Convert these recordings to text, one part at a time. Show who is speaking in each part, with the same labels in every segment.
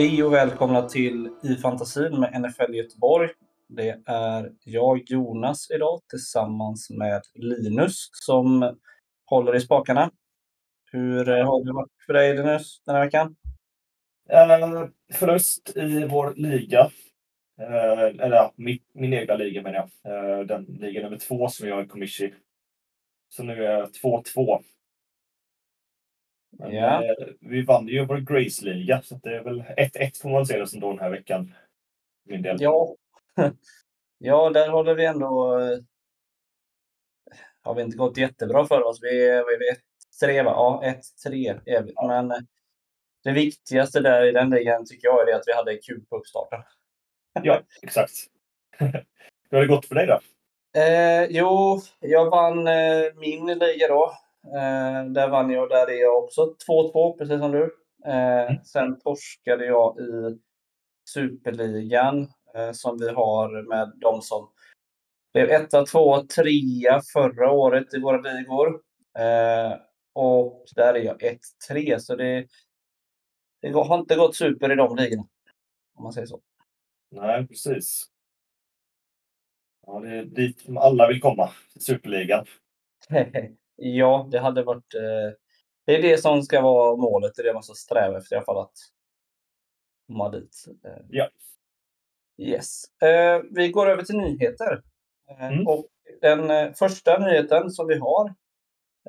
Speaker 1: Hej och välkomna till I fantasin med NFL Göteborg. Det är jag, Jonas, idag tillsammans med Linus som håller i spakarna. Hur har det varit för dig Linus den här veckan?
Speaker 2: Eh, förlust i vår liga. Eh, eller ja, min, min egna liga menar jag. Eh, den liga nummer två som jag är commishi. Så nu är jag 2-2. Men,
Speaker 1: Ja.
Speaker 2: eh, vi vann ju vår Grace-liga så det är väl 1-1 får man se det som då den här veckan. Min del.
Speaker 1: Ja. ja, där håller vi ändå... eh, Har vi inte gått jättebra för oss. Vi är, vi är 1-3 va? Ja, 1-3 är vi. Men eh, det viktigaste där i den ligan tycker jag är att vi hade kul på uppstarten.
Speaker 2: Ja, exakt. Hur har det gått för dig då?
Speaker 1: Eh, jo, jag vann eh, min liga då. Eh, där vann jag, där är jag också 2-2, precis som du. Eh, sen torskade jag i Superligan eh, som vi har med de som blev etta, tvåa, trea förra året i våra ligor. Eh, och där är jag 1-3, så det, det har inte gått super i de ligorna. Om man säger så.
Speaker 2: Nej, precis. Ja, det är dit alla vill komma. till Superligan.
Speaker 1: ja, det hade varit... Eh, det är det som ska vara målet. Det är det man ska sträva efter i alla fall. Att komma dit. Eh,
Speaker 2: Ja.
Speaker 1: Yes. Eh, vi går över till nyheter. Eh,
Speaker 2: Mm.
Speaker 1: Och den eh, första nyheten som vi har.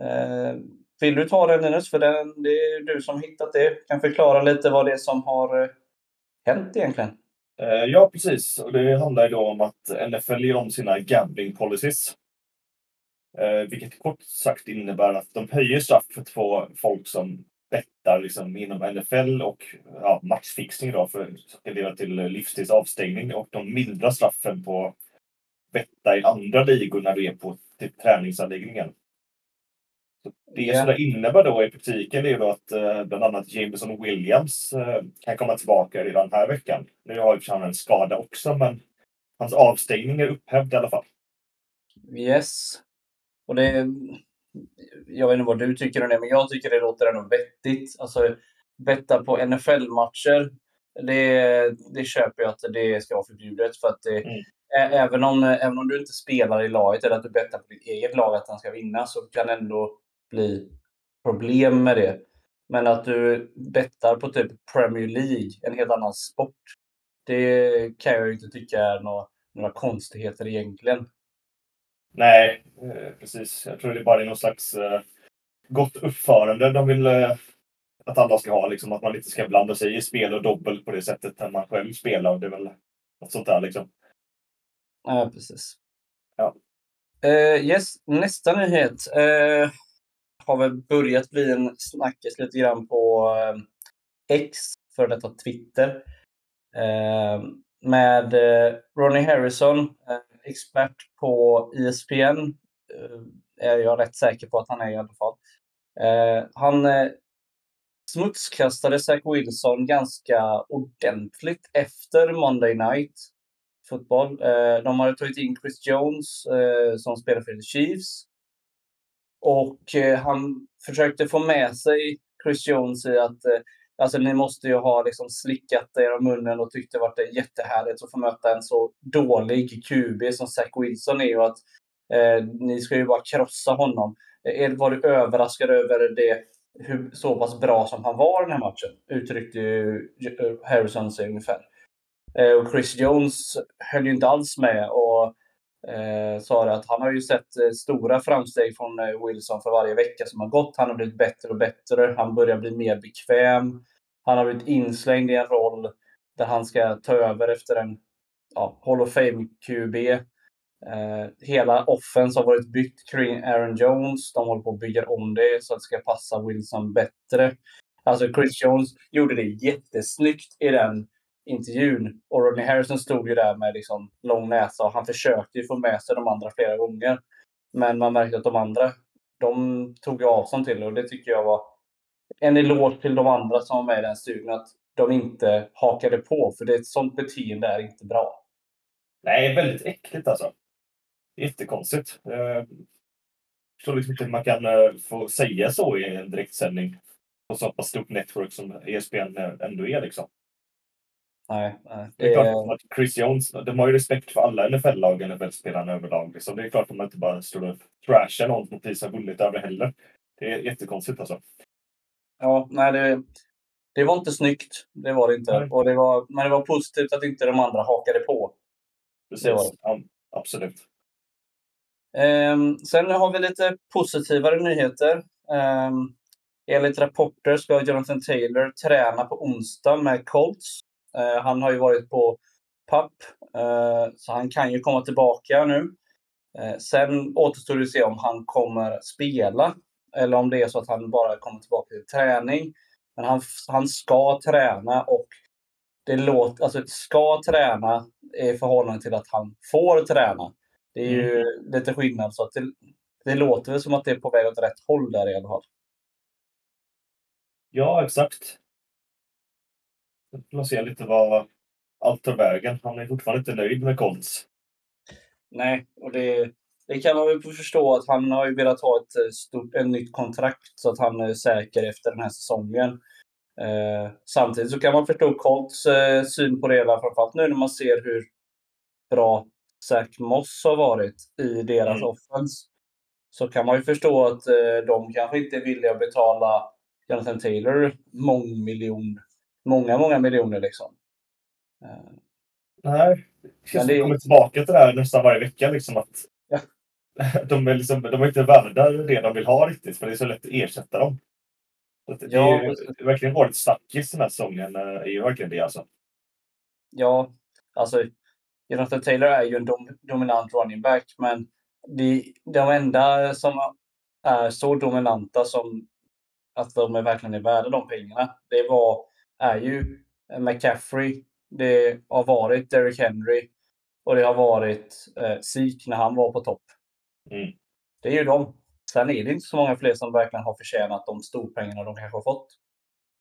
Speaker 1: Eh, vill du ta den Linus? För den, det är du som hittat det. Kan förklara lite vad det är som har hänt egentligen.
Speaker 2: Ja, precis. Och det handlar ju då om att NFL gör om sina gambling policies. Eh, vilket kort sagt innebär att de höjer straffet för folk som bettar liksom inom NFL och ja, matchfixning då för som kan leda till livstids avstängning och de mildrar straffen på betta i andra ligor när du är på typ, träningsanläggningen. Så det
Speaker 1: Ja.
Speaker 2: som det innebär då i praktiken är då att eh, bland annat Jameson Williams eh, kan komma tillbaka redan den här veckan. Nu har ju han en skada också men hans avstängning är upphävd i alla fall.
Speaker 1: Yes. Och det, jag vet inte vad du tycker om det, men jag tycker det låter ändå vettigt. Alltså, betta på NFL-matcher, det, det köper jag att det ska vara förbjudet. För att det,
Speaker 2: Mm.
Speaker 1: även, om, även om du inte spelar i laget eller att du bettar på ditt eget lag att han ska vinna så kan det ändå bli problem med det. Men att du bettar på typ Premier League, en helt annan sport, det kan jag ju inte tycka är några, några konstigheter egentligen.
Speaker 2: Nej, eh, precis. Jag tror det bara är någon slags eh, gott uppförande de vill eh, att alla ska ha. Liksom, att man inte ska blanda sig i spel och dobbel på det sättet när man själv spelar. Det är väl något sånt där liksom.
Speaker 1: Ja, precis.
Speaker 2: Ja.
Speaker 1: Eh, yes, nästa nyhet eh, har väl börjat bli en snackis lite grann på eh, X, för detta Twitter. Med Ronnie Harrison, expert på ISPN, eh, är jag rätt säker på att han är i alla fall. Eh, han eh, smutskastade Zach Wilson ganska ordentligt efter Monday Night Football. De hade tagit in Chris Jones som spelar för The Chiefs. Och han försökte få med sig Chris Jones i att alltså, ni måste ju ha liksom, slickat er om munnen och tyckt det varit jättehärligt att få möta en så dålig QB som Zach Wilson är. Och att eh, ni ska ju bara krossa honom. Eh, var du överraskad över det, hur, så pass bra som han var den här matchen? Uttryckte ju eh, Harrison sig ungefär. Eh, Och Chris Jones höll ju inte alls med och eh, sa det att han har ju sett eh, stora framsteg från eh, Wilson för varje vecka som har gått. Han har blivit bättre och bättre. Han börjar bli mer bekväm. Han har blivit inslängd i en roll där han ska ta över efter en ja, Hall of Fame-QB. Eh, hela offense har varit byggt kring Aaron Jones. De håller på att bygga om det så att det ska passa Wilson bättre. Alltså Chris Jones gjorde det jättesnyggt i den intervjun. Och Rodney Harrison stod ju där med liksom lång näsa och han försökte ju få med sig de andra flera gånger. Men man märkte att de andra, de tog ju avstånd till det och det tycker jag var en eloge till de andra som var med i den studien. Att de inte hakade på, för det är ett sånt beteende är inte bra.
Speaker 2: Nej, väldigt äckligt alltså. Jättekonstigt. Eh, Jag förstår liksom inte hur man kan eh, få säga så i en direktsändning på så pass stort network som ESPN ändå är. Liksom.
Speaker 1: Nej, nej.
Speaker 2: Det är klart att Chris Jones, de har ju respekt för alla NFL-lag, NFL-spelarna överlag. Liksom. Det är klart att man inte bara står och trashar någon som precis har vunnit över heller. Det är jättekonstigt alltså.
Speaker 1: Ja, nej det, det var inte snyggt. Det var det inte. Och det var, men det var positivt att inte de andra hakade på.
Speaker 2: Precis, det det. Ja, absolut.
Speaker 1: Um, sen har vi lite positivare nyheter. Um, enligt rapporter ska Jonathan Taylor träna på onsdag med Colts. Uh, han har ju varit på PAP, uh, så han kan ju komma tillbaka nu. Uh, sen återstår det att se om han kommer spela eller om det är så att han bara kommer tillbaka till träning. Men han, han ska träna och det låter, alltså ska träna i förhållande till att han får träna. Det är ju mm. lite skillnad. Så att det, det låter väl som att det är på väg åt rätt håll där i alla fall.
Speaker 2: Ja, exakt. Vi får se lite vad allt tar vägen. Han är fortfarande inte nöjd med Colts.
Speaker 1: Nej, och det, det kan man väl förstå att han har ju velat ha ett, eh, stort, ett nytt kontrakt så att han är säker efter den här säsongen. Eh, samtidigt så kan man förstå Colts eh, syn på det hela, framförallt nu när man ser hur bra Zach Moss har varit i deras mm. offense. Så kan man ju förstå att eh, de kanske inte är villiga att betala Jonathan Taylor mångmiljon, många, många miljoner liksom.
Speaker 2: Eh. Nej, det känns som det kommer tillbaka till det här nästan varje vecka. Liksom, att. de, är liksom, de är inte värda det de vill ha riktigt, för det är så lätt att ersätta dem. Så det ja, är verkligen varit snackis den här säsongen. Eh, är ju verkligen det alltså.
Speaker 1: Ja, alltså Jonathan Taylor är ju en dom, dominant running back, men de, de enda som är så dominanta som att de är verkligen är värda de pengarna, det var, är ju McCaffrey, det har varit Derrick Henry och det har varit eh, Sik när han var på topp. Mm. Det är ju de. Sen är det inte så många fler som verkligen har förtjänat de storpengarna de kanske har fått.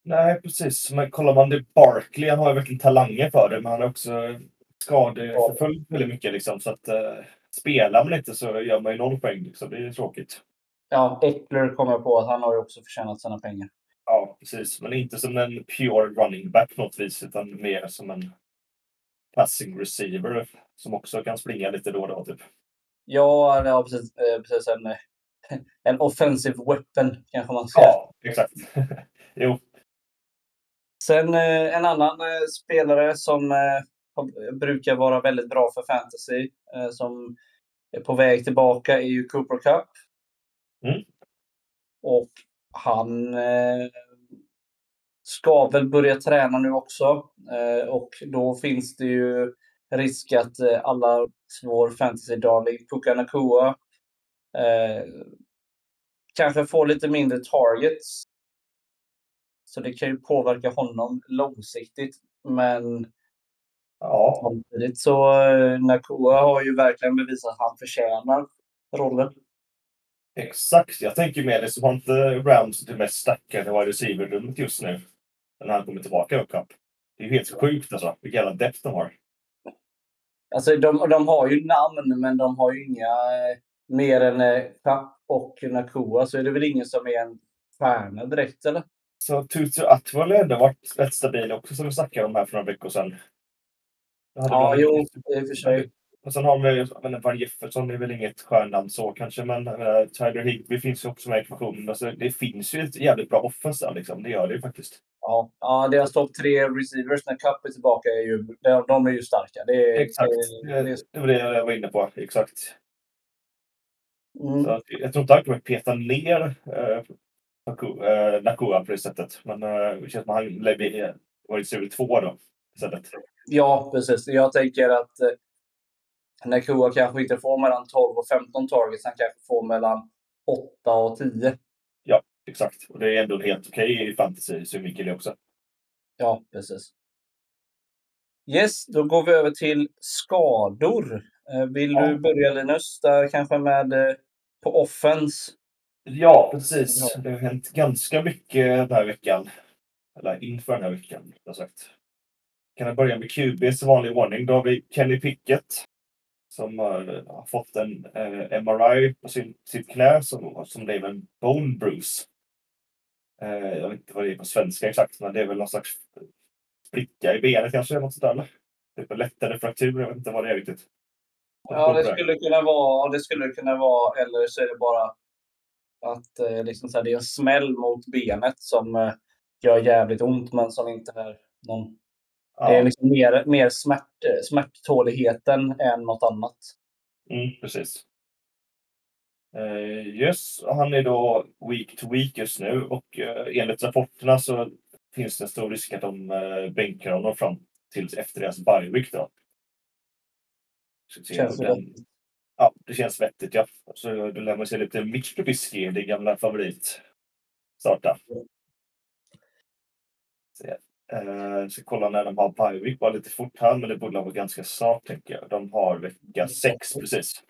Speaker 2: Nej, precis. Men kollar man det Barkley, han har ju verkligen talanger för det, men han är också skadeförföljd väldigt mycket. Liksom, så att uh, spelar man inte så gör man ju noll poäng. Liksom. Det är tråkigt.
Speaker 1: Ja, Eckler kommer på att han har ju också förtjänat sina pengar.
Speaker 2: Ja, precis. Men inte som en pure running back på något vis, utan mer som en passing receiver som också kan springa lite då och då. Typ.
Speaker 1: Ja, ja precis. Eh, precis en, en offensive weapon kanske man säga.
Speaker 2: Ja, exakt. jo.
Speaker 1: Sen eh, en annan spelare som brukar vara väldigt bra för fantasy. Eh, som är på väg tillbaka är ju Cooper Cup. Mm. Och han eh, ska väl börja träna nu också. Eh, och då finns det ju risk att eh, alla vår fantasy-darling Puka Nakua eh, kanske får lite mindre targets. Så det kan ju påverka honom långsiktigt. Men Ja. Samtidigt så eh, Nakua har ju verkligen bevisat att han förtjänar rollen.
Speaker 2: Exakt. Jag tänker mer det som har inte Rams det mest stackade wide receiver-rummet just nu. När han kommer tillbaka upp Det är ju helt sjukt alltså. Vilken jävla depth de har.
Speaker 1: Alltså de, de har ju namn, men de har ju inga eh, mer än Kapp eh, och Nakua. Så är det väl ingen som är en stjärna direkt, eller?
Speaker 2: Så Tutu Atwell har ändå varit rätt stabil också, som vi snackade om här för några veckor sedan.
Speaker 1: Ja, jo, i och för sig.
Speaker 2: Och sen har vi Van Jefferson, är väl inget stjärnnamn så kanske, men äh, Tyler Higby finns ju också med i ekvationen. Alltså, det finns ju ett jävligt bra offense där, liksom. det gör det ju faktiskt.
Speaker 1: Ja, ja deras topp tre receivers när Cup är tillbaka, är ju, de, de är ju starka. Det, är,
Speaker 2: exakt, det, det, det var det jag var inne på. Exakt. Mm. Så, jag tror inte han kommer peta ner äh, Nakua på det sättet, men äh, det känns som att han lär bli receiver två då. Istället.
Speaker 1: Ja, precis. Jag tänker att eh, Nakua kanske inte får mellan 12 och 15 targets. Han kanske får mellan 8 och 10.
Speaker 2: Exakt. Och det är ändå helt okej okay i fantasy synvinkel också.
Speaker 1: Ja, precis. Yes, då går vi över till skador. Eh, vill ja. du börja Linus, där kanske med eh, på offense?
Speaker 2: Ja, precis. Det har hänt ganska mycket den här veckan. Eller inför den här veckan, sagt kan jag börja med QBs vanlig ordning. Då har vi Kenny Pickett som har, har fått en eh, MRI på sin, sitt knä som, som blev en bone bruise. Eh, jag vet inte vad det är på svenska exakt, men det är väl någon slags spricka i benet kanske. Något sånt där. Typ en lättare fraktur. Jag vet inte vad det är riktigt.
Speaker 1: Ja, det skulle kunna vara, det skulle kunna vara, eller så är det bara att eh, liksom så här, det är en smäll mot benet som eh, gör jävligt ont, men som inte är någon...
Speaker 2: Ja.
Speaker 1: Det är liksom mer, mer smärt, smärttåligheten än något annat.
Speaker 2: Mm, precis. Eh, yes, han är då week to week just nu och eh, enligt rapporterna så finns det en stor risk att de eh, bänkar honom fram tills efter deras bye week då.
Speaker 1: Känns
Speaker 2: den, ja, det känns vettigt ja. Så då lär man sig lite Mitch Trubisky, din gamla favorit, starta. Se. Eh, ska kolla när de har bye week bara lite fort här, men det borde vara ganska snart tänker jag. De har vecka sex precis.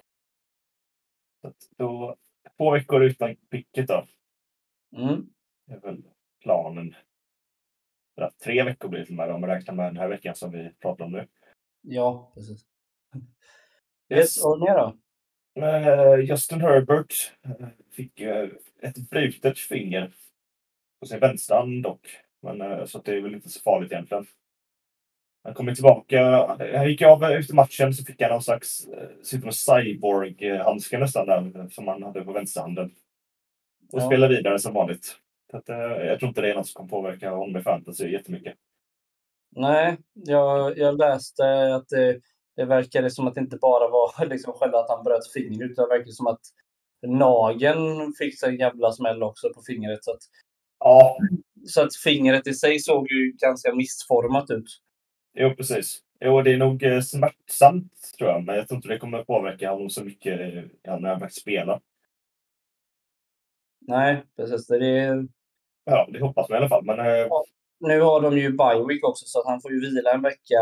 Speaker 2: Då, två veckor utan picket då.
Speaker 1: Mm.
Speaker 2: Det är väl planen. Eller tre veckor blir det till och med om man räknar med den här veckan som vi pratar om nu.
Speaker 1: Ja, precis. Yes, och ner då?
Speaker 2: Eh, Justin Herbert eh, fick ett brutet finger på sin vänsterhand dock. Men, eh, så det är väl inte så farligt egentligen. Han kommer tillbaka. Han gick av efter matchen så fick han någon slags eh, av cyborg-handske nästan där, som han hade på vänsterhanden. Och
Speaker 1: Ja.
Speaker 2: spelar vidare som vanligt. Att, eh, jag tror inte det är något som kommer påverka honom i fantasy jättemycket.
Speaker 1: Nej, jag, jag läste att det, det verkade som att det inte bara var liksom själva att han bröt fingret, utan det verkade som att nageln fick sig en jävla smäll också på fingret. Så att,
Speaker 2: Ja,
Speaker 1: så att fingret i sig såg ju ganska missformat ut.
Speaker 2: Jo precis. Jo, det är nog eh, smärtsamt tror jag, men jag tror inte det kommer påverka honom så mycket eh, ja, när han faktiskt spelar.
Speaker 1: Nej, precis. Det är,
Speaker 2: Ja, det hoppas man i alla fall. Men eh,
Speaker 1: nu har de ju bye week också, så att han får ju vila en vecka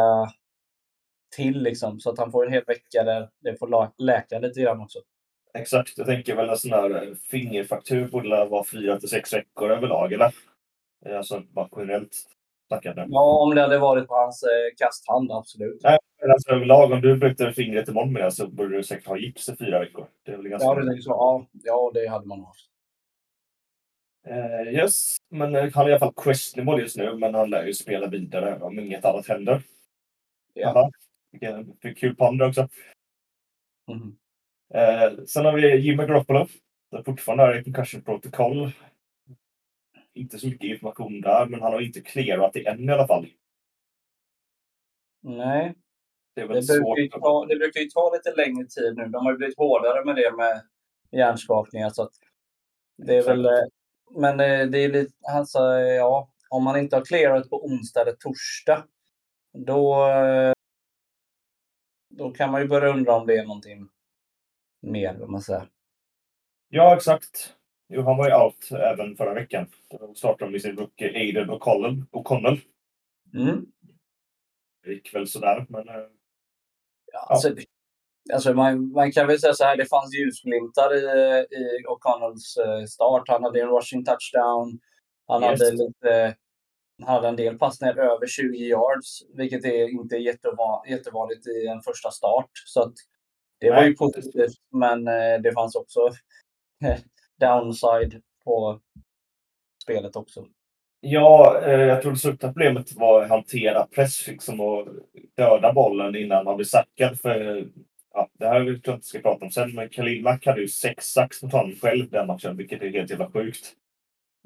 Speaker 1: till. Liksom, så att han får en hel vecka där det får läka lite grann också.
Speaker 2: exakt, jag tänker väl en sån här eh, fingerfraktur borde vara fyra till sex veckor överlag, eller? Alltså bara generellt nu.
Speaker 1: Ja, om det hade varit på hans eh, kasthand, absolut.
Speaker 2: Men alltså överlag, om du bryter fingret imorgon med så borde du säkert ha gips i fyra veckor. Det är väl ganska...
Speaker 1: Ja, det, är så. Ja, ja, det hade man haft.
Speaker 2: Eh, yes, men eh, han är i alla fall questionable just nu, men han lär ju spela vidare om inget annat händer.
Speaker 1: Ja.
Speaker 2: Vilken vilken kul panda också.
Speaker 1: Mhm.
Speaker 2: Eh, sen har vi Jimmy Garoppolo. Det är fortfarande är i concussion protocol. Inte så mycket information där, men han har inte clearat det än i alla fall.
Speaker 1: Nej,
Speaker 2: Det
Speaker 1: det brukar, ta, det brukar ju ta lite längre tid nu. De har ju blivit hårdare med det med hjärnskakningar. Så det är väl, eh, men eh, det är lite, alltså, ja, om man inte har clearat på onsdag eller torsdag, då, då kan man ju börja undra om det är någonting mer, om man säger.
Speaker 2: Ja, exakt. Jo, han var ju out även förra veckan. Då startade de med sin rookie Aiden O'Connell. O'Connell.
Speaker 1: Mm.
Speaker 2: Det gick väl sådär, men... eh,
Speaker 1: Ja, alltså, alltså man, man kan väl säga så här, det fanns ljusglimtar i, i O'Connells eh, start. Han hade en rushing touchdown. Han
Speaker 2: Yes.
Speaker 1: hade lite han hade en del passningar över 20 yards, vilket är inte jättevan, jättevanligt i en första start. Så att det var
Speaker 2: Nej,
Speaker 1: ju positivt, men eh, det fanns också downside på spelet också.
Speaker 2: Ja, eh, jag tror det största problemet var att hantera press liksom, och döda bollen innan man blir sackad. För, ja, det här tror jag inte ska prata om sen, men Khalil Mack hade ju sex sax mot honom själv den matchen, vilket är helt jävla sjukt.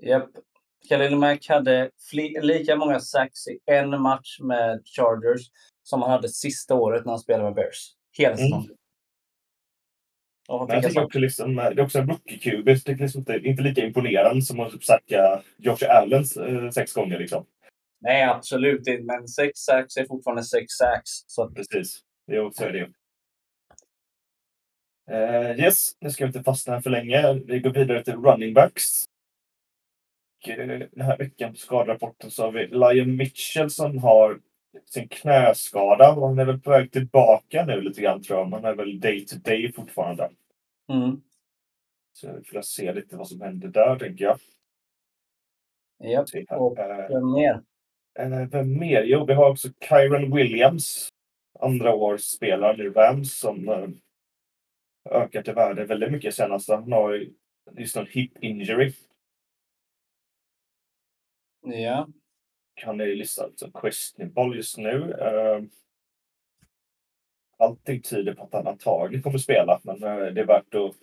Speaker 1: Japp. Khalil Mack hade lika många sacks i en match med Chargers som han hade sista året när han spelade med Bears. Hela
Speaker 2: Mm.
Speaker 1: säsongen. Och
Speaker 2: Men jag tycker också liksom, eh, det är också en rookie QB, så det är liksom inte, inte lika imponerande som att typ sacka Josh Allen eh, sex gånger. Liksom.
Speaker 1: Nej, absolut inte. Men sex sacks är fortfarande sex sacks. Så att,
Speaker 2: Precis, det är också det. Uh, yes, nu ska vi inte fastna här för länge. Vi går vidare till running backs. Och, eh, den här veckan på skadrapporten så har vi Lion Mitchell som har sin knäskada. Han är väl på väg tillbaka nu lite grann tror jag. Men han är väl day to day fortfarande.
Speaker 1: mm.
Speaker 2: Så vi får se lite vad som händer där tänker jag. Här.
Speaker 1: Och
Speaker 2: Eh,
Speaker 1: vem mer?
Speaker 2: Eh, vem mer? Jo, vi har också Kyron Williams. Andra årsspelaren i Rams som eh, ökat i värde väldigt mycket senast. Han har ju just en hip injury.
Speaker 1: Ja.
Speaker 2: Han är listad som questionable just nu. Uh, allting tyder på att han antagligen kommer spela, men uh, det är värt att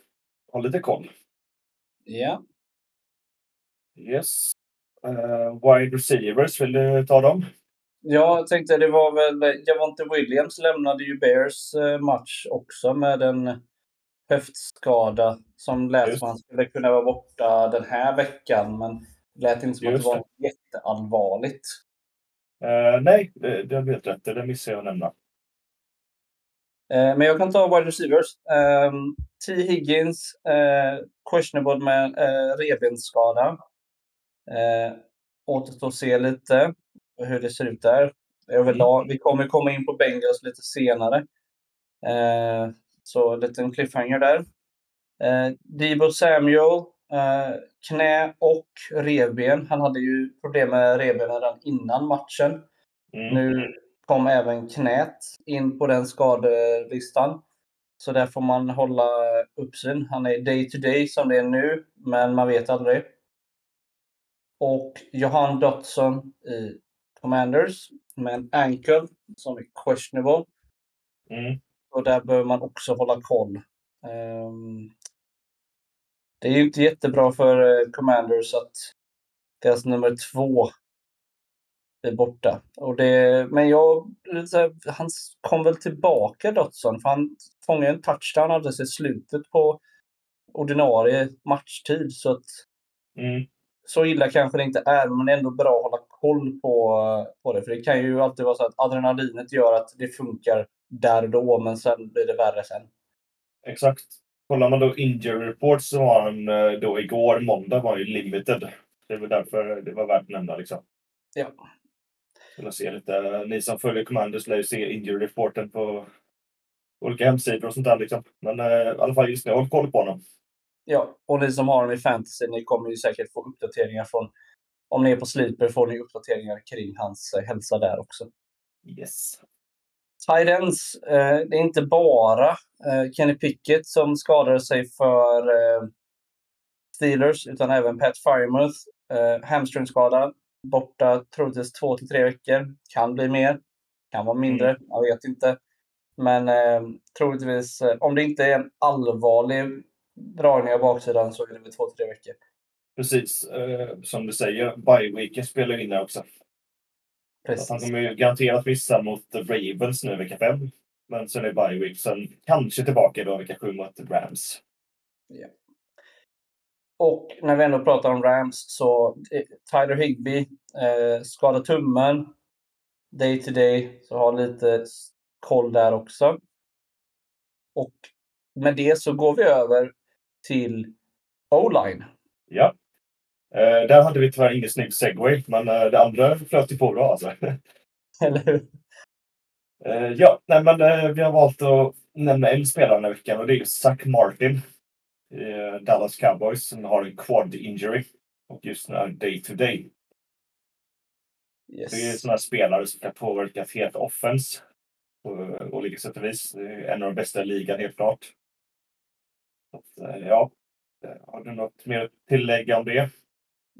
Speaker 2: ha lite koll.
Speaker 1: Ja.
Speaker 2: Yes. Uh, wide receivers, vill du ta dem?
Speaker 1: Ja, jag tänkte det var väl Javonte Williams lämnade ju Bears match också med en höftskada som lät som han skulle kunna vara borta den här veckan. Men lät inte som Just att det var det. jätteallvarligt.
Speaker 2: Uh, nej, det, det har du helt rätt Det missade jag att nämna.
Speaker 1: Uh, men jag kan ta wide receivers. Um, T. Higgins, uh, questionable med uh, revbensskada. Uh, återstår att se lite hur det ser ut där. Överlag. Vi kommer komma in på Bengals lite senare. Uh, så en liten cliffhanger där. Eh, Debo Samuel, knä och revben. Han hade ju problem med revbenen redan innan matchen. Mm. Nu kom även knät in på den skadelistan. Så där får man hålla uppsyn. Han är day to day som det är nu, men man vet aldrig. Och Johan Dotson i Commanders med en ankle som är questionable. Mm. Och där behöver man också hålla koll. Um, det är ju inte jättebra för uh, Commanders att deras nummer två är borta. Och det, men jag, han kom väl tillbaka Dotson, för han fångade en touchdown alldeles i slutet på ordinarie matchtid. Så att mm. Så illa kanske det inte är, men det är ändå bra att hålla koll på, på det. För det kan ju alltid vara så att adrenalinet gör att det funkar där och då, men sen blir det värre sen.
Speaker 2: Exakt. Kollar man då injury reports så var han eh, då igår, måndag, var ju limited. Det var därför det var värt att nämna liksom.
Speaker 1: Ja.
Speaker 2: Skulle se lite, ni som följer Commanders lär ju se injury reporten på olika hemsidor och sånt där liksom. Men eh, i alla fall just nu, håll koll på honom.
Speaker 1: Ja, och ni som har dem i fantasy, ni kommer ju säkert få uppdateringar från om ni är på Sleeper får ni uppdateringar kring hans eh, hälsa där också.
Speaker 2: Yes.
Speaker 1: Tidens, eh, det är inte bara eh, Kenny Pickett som skadade sig för eh, Steelers, utan även Pat Firemouth. Eh, hamstringskada, borta troligtvis två till tre veckor. Kan bli mer, kan vara mindre, mm. jag vet inte. Men eh, troligtvis, om det inte är en allvarlig dragning av baksidan så är det väl två till tre veckor.
Speaker 2: Precis, eh, som du säger, bye-weeken spelar in där också. Precis. han kommer ju garanterat missa mot Ravens nu vecka fem. Men sen är bye week. Sen kanske tillbaka då vecka sju mot Rams.
Speaker 1: Ja. Och när vi ändå pratar om Rams så eh, Tyler Higby eh, skadar tummen. Day to day. Så har lite koll där också. Och med det så går vi över till O-line.
Speaker 2: Ja. Eh, där hade vi tyvärr ingen snygg segway, men eh, det andra flöt ju på bra alltså.
Speaker 1: Eller hur?
Speaker 2: Eh, ja, nej, men eh, vi har valt att nämna en spelare den här veckan och det är Zach Martin. Dallas Cowboys som har en quad injury och just nu är day to day. Yes. Det är sådana spelare som kan påverka ett helt offens på olika sätt och vis. Det är en av de bästa i ligan helt klart. Så, ja, har du något mer att tillägga om det?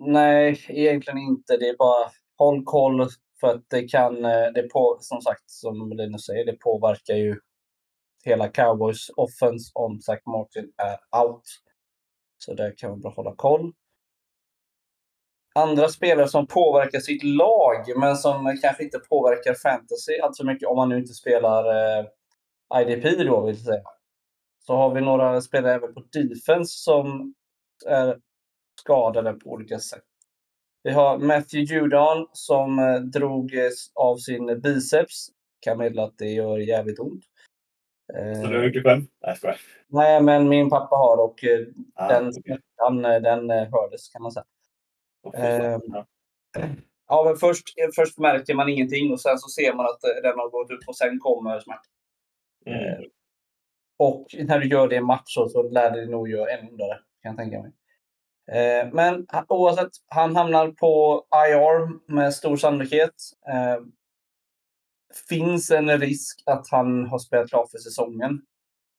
Speaker 1: Nej, egentligen inte. Det är bara håll koll för att det kan, eh, det på, som sagt, som Linus säger, det påverkar ju hela Cowboys offense om Zach Martin är out. Så där kan man bara hålla koll. Andra spelare som påverkar sitt lag, men som kanske inte påverkar fantasy allt för mycket om man nu inte spelar eh, IDP då, vill säga. Så har vi några spelare även på defense som är skadade på olika sätt. Vi har Matthew Judon som eh, drog av sin biceps. Kan meddela att det gör jävligt ont.
Speaker 2: Så du har gjort det själv? Nej,
Speaker 1: Nej, men min pappa har och eh, ah, den okay. den eh, hördes kan man säga. Okay, ja. men först, först märker man ingenting och sen så ser man att den har gått upp och sen kommer smärtan. Mm. Och när du gör det i match så, så lär det nog göra ännu ondare, kan jag tänka mig. Eh, men oavsett, han hamnar på IR med stor sannolikhet. Eh, finns en risk att han har spelat klart för säsongen.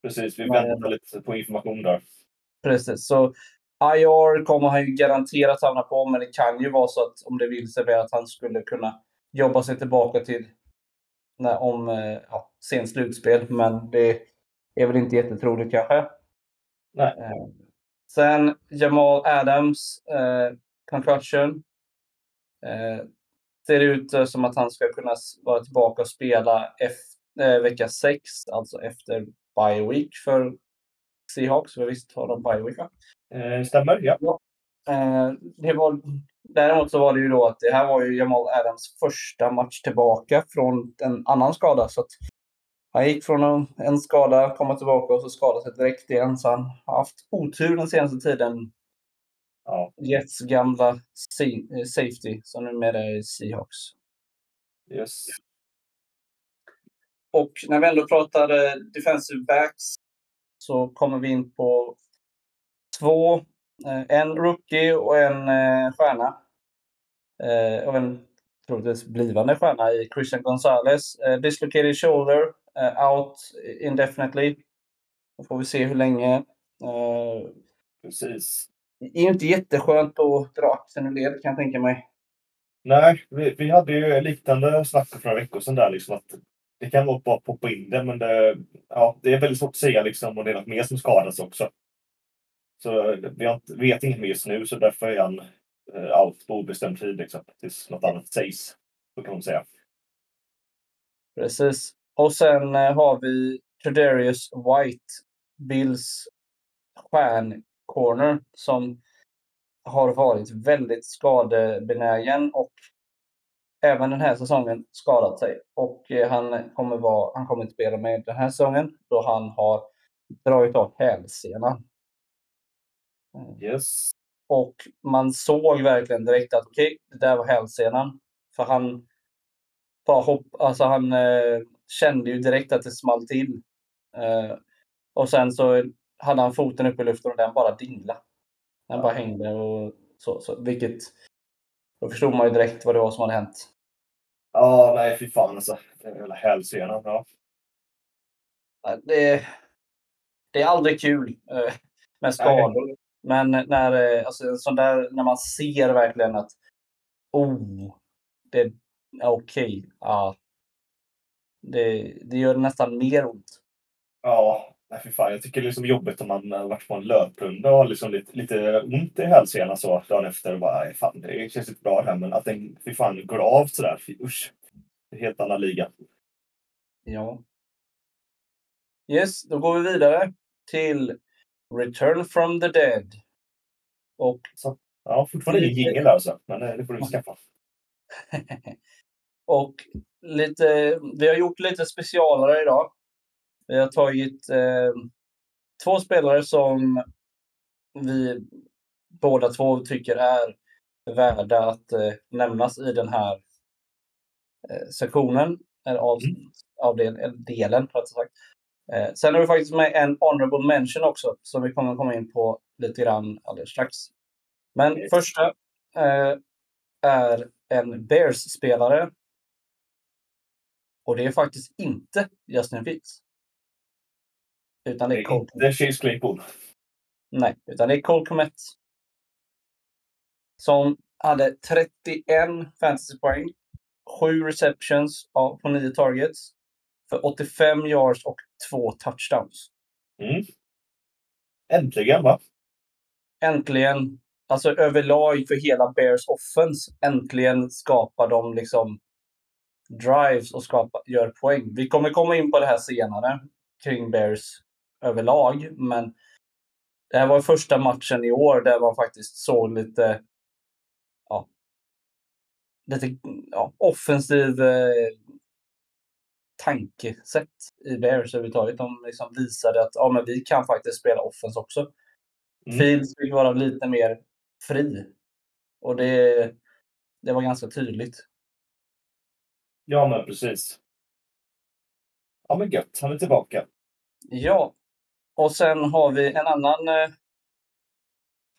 Speaker 2: Precis, vi väntar lite på information där.
Speaker 1: Precis, så IR kommer han ju garanterat hamna på, men det kan ju vara så att om det vill sig väl att han skulle kunna jobba sig tillbaka till när, om eh, ja, sen slutspel. Men det är väl inte jättetroligt kanske.
Speaker 2: Nej.
Speaker 1: Sen Jamal Adams, eh, concussion. Eh, ser ut eh, som att han ska kunna vara tillbaka och spela efter, eh, vecka 6, alltså efter bye week för Seahawks. För visst har de bye week va?
Speaker 2: Eh, stämmer, ja.
Speaker 1: Eh, det var, däremot så var det ju då att det här var ju Jamal Adams första match tillbaka från en annan skada. Så att han gick från en, skada, komma tillbaka och så skadade sig direkt igen. Så han har haft otur den senaste tiden.
Speaker 2: Ja.
Speaker 1: Jets gamla sa- safety som numera är Seahawks.
Speaker 2: Yes.
Speaker 1: Och när vi ändå pratar eh, defensive backs så kommer vi in på två. Eh, en rookie och en eh, stjärna. Eh, och en troligtvis blivande stjärna i Christian Gonzalez. Eh, dislocated shoulder, eh, out indefinitely. Då får vi se hur länge. Eh,
Speaker 2: Precis.
Speaker 1: det är ju inte jätteskönt att dra axeln ur led kan jag tänka mig.
Speaker 2: Nej, vi, vi hade ju liknande snack för några veckor sedan där liksom att det kan vara bara att poppa in det, men det, ja, det är väldigt svårt att säga liksom om det är något mer som skadas också. Så vi har vet inget mer just nu, så därför är han eh, out på obestämd tid liksom, tills något annat sägs. Så kan man säga.
Speaker 1: Precis. Och sen eh, har vi Tredarius White, Bills stjärncorner som har varit väldigt skadebenägen och även den här säsongen skadat sig. Och eh, han kommer, vara, han kommer inte spela med den här säsongen då han har dragit av hälsenan.
Speaker 2: Yes.
Speaker 1: Och man såg verkligen direkt att okej, det där var hälsenan. För han bara hopp, alltså han eh, kände ju direkt att det small till. Eh, och sen så hade han foten upp i luften och den bara dinglade. Den bara hängde och så, så. Vilket, då förstod man ju direkt vad det var som hade hänt.
Speaker 2: Ja, nej fy fan alltså. Den jävla hälsenan. Ja.
Speaker 1: Det, det är aldrig kul eh, med skador. Men när, eh, alltså, sån där, när man ser verkligen att oh, det är okej. ja. Det, det gör nästan mer ont.
Speaker 2: Ja, nej fy fan. Jag tycker det är liksom jobbigt om man har varit på en löprunda och har liksom lite, lite ont i hälsenan så dagen efter och bara, fan det känns inte bra det här. Men att den fy fan går av sådär, fy, usch. Det är helt annan liga.
Speaker 1: Ja. Yes, då går vi vidare till Return from the Dead. Och
Speaker 2: Ja, fortfarande ingen jingel alltså, men eh, det får du skaffa.
Speaker 1: och lite, vi har gjort lite specialare idag. Vi har tagit eh, två spelare som vi båda två tycker är värda att eh, nämnas i den här eh, sektionen, eller av, av den, delen rättare sagt. Eh, sen har vi faktiskt med en honorable mention också som vi kommer komma in på lite grann alldeles strax. Men
Speaker 2: Yes.
Speaker 1: första eh, är en Bears-spelare. Och det är faktiskt inte Justin Fields. Utan det
Speaker 2: Det
Speaker 1: är
Speaker 2: är
Speaker 1: Cole,
Speaker 2: inte Chase Claypool.
Speaker 1: nej, utan det är Cole Komet. Som hade 31 fantasypoäng, 7 receptions på 9 targets för 85 yards och 2 touchdowns.
Speaker 2: Mm. Äntligen va?
Speaker 1: Äntligen, alltså överlag för hela Bears offense, äntligen skapar de liksom drives och skapar, gör poäng. Vi kommer komma in på det här senare kring Bears överlag, men det här var första matchen i år där man faktiskt såg lite, ja, lite ja, offensiv eh, tankesätt i Bears överhuvudtaget. De liksom visade att ja, men vi kan faktiskt spela offense också.
Speaker 2: Mm.
Speaker 1: Fields fick vara lite mer fri. Och det, det var ganska tydligt.
Speaker 2: Ja, men precis. Ja, men gött. Han är tillbaka.
Speaker 1: Ja. Och sen har vi en annan eh,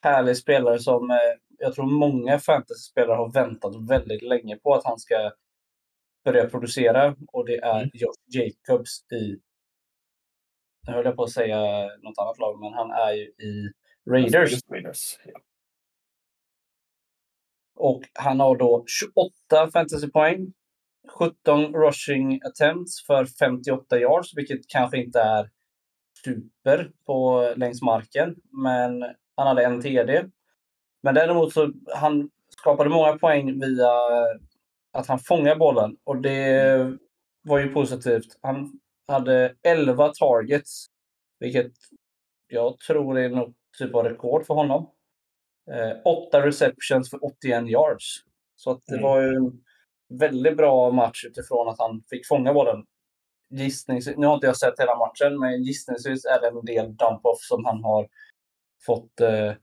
Speaker 1: härlig spelare som eh, jag tror många fantasyspelare har väntat väldigt länge på att han ska börja producera. Och det är
Speaker 2: Mm.
Speaker 1: Josh Jacobs i, nu höll jag på att säga något annat lag, men han är ju i Raiders.
Speaker 2: Raiders. Ja.
Speaker 1: Och han har då 28 fantasypoäng. 17 rushing attempts för 58 yards, vilket kanske inte är super på längs marken. Men han hade en TD. Men däremot så han skapade många poäng via att han fångar bollen och det var ju positivt. Han hade 11 targets, vilket jag tror är något typ av rekord för honom. Eh, åtta receptions för 81 yards. Så att det
Speaker 2: Mm.
Speaker 1: var ju väldigt bra match utifrån att han fick fånga bollen. Gissningsvis, nu har inte jag sett hela matchen, men gissningsvis är det en del dump-off som han har fått eh,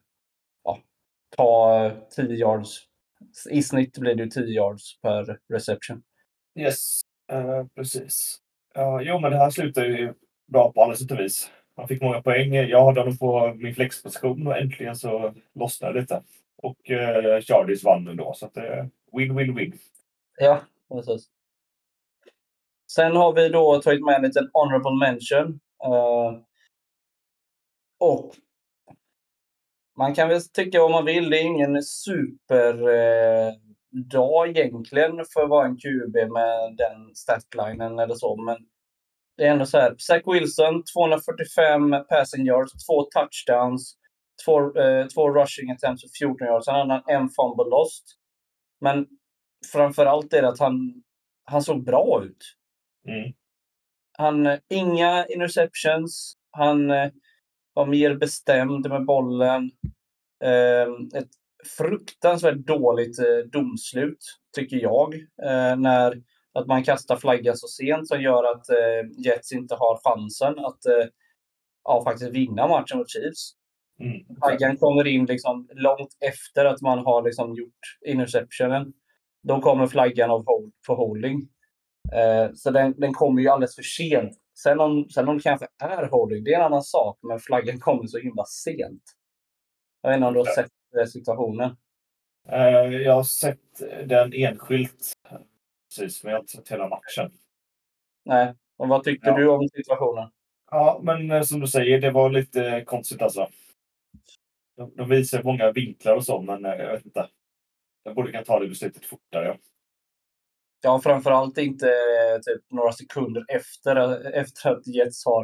Speaker 1: ja, ta eh, 10 yards. I snitt blir det 10 yards per reception.
Speaker 2: Yes, uh, precis. Uh, jo, men det här slutar ju bra på alla sätt och vis. Han fick många poäng. Jag hade honom på min flexposition och äntligen så lossnade det lite. Och eh, Charlies vann ändå, så att det är win, win, win.
Speaker 1: Ja, precis. Sen har vi då tagit med en liten honorable mention. Uh, och man kan väl tycka vad man vill. Det är ingen superdag eh, egentligen för att vara en QB med den statlinen eller så. Men det är ändå så här. Zach Wilson, 245 passing yards, två touchdowns, två, eh, två rushing attempts och 14 yards. Han hade en fumble lost. Men framför allt är det att han, han såg bra ut.
Speaker 2: Mm.
Speaker 1: Han, inga interceptions. Han eh, var mer bestämd med bollen. Eh, ett fruktansvärt dåligt eh, domslut, tycker jag. Eh, när att man kastar flaggan så sent som gör att Jets inte har chansen att ja, faktiskt vinna matchen mot Chiefs.
Speaker 2: Mm.
Speaker 1: Flaggan kommer in liksom långt efter att man har liksom gjort interceptionen. Då kommer flaggan av hold, för holding. Eh, så den, den kommer ju alldeles för sent. Sen om, sen om det kanske är holding, det är en annan sak. Men flaggan kommer så himla sent. Jag vet inte om du har sett eh, situationen.
Speaker 2: Eh, jag har sett den enskilt. Precis, men jag har inte sett hela matchen.
Speaker 1: Nej. Och vad tyckte
Speaker 2: Ja.
Speaker 1: du om situationen?
Speaker 2: Ja, men eh, som du säger, det var lite konstigt alltså. De, de visar många vinklar och så, men eh, jag vet inte. Jag borde kunna ta det beslutet fortare. Ja.
Speaker 1: Ja, framförallt inte eh, typ, några sekunder efter, efter att Jets har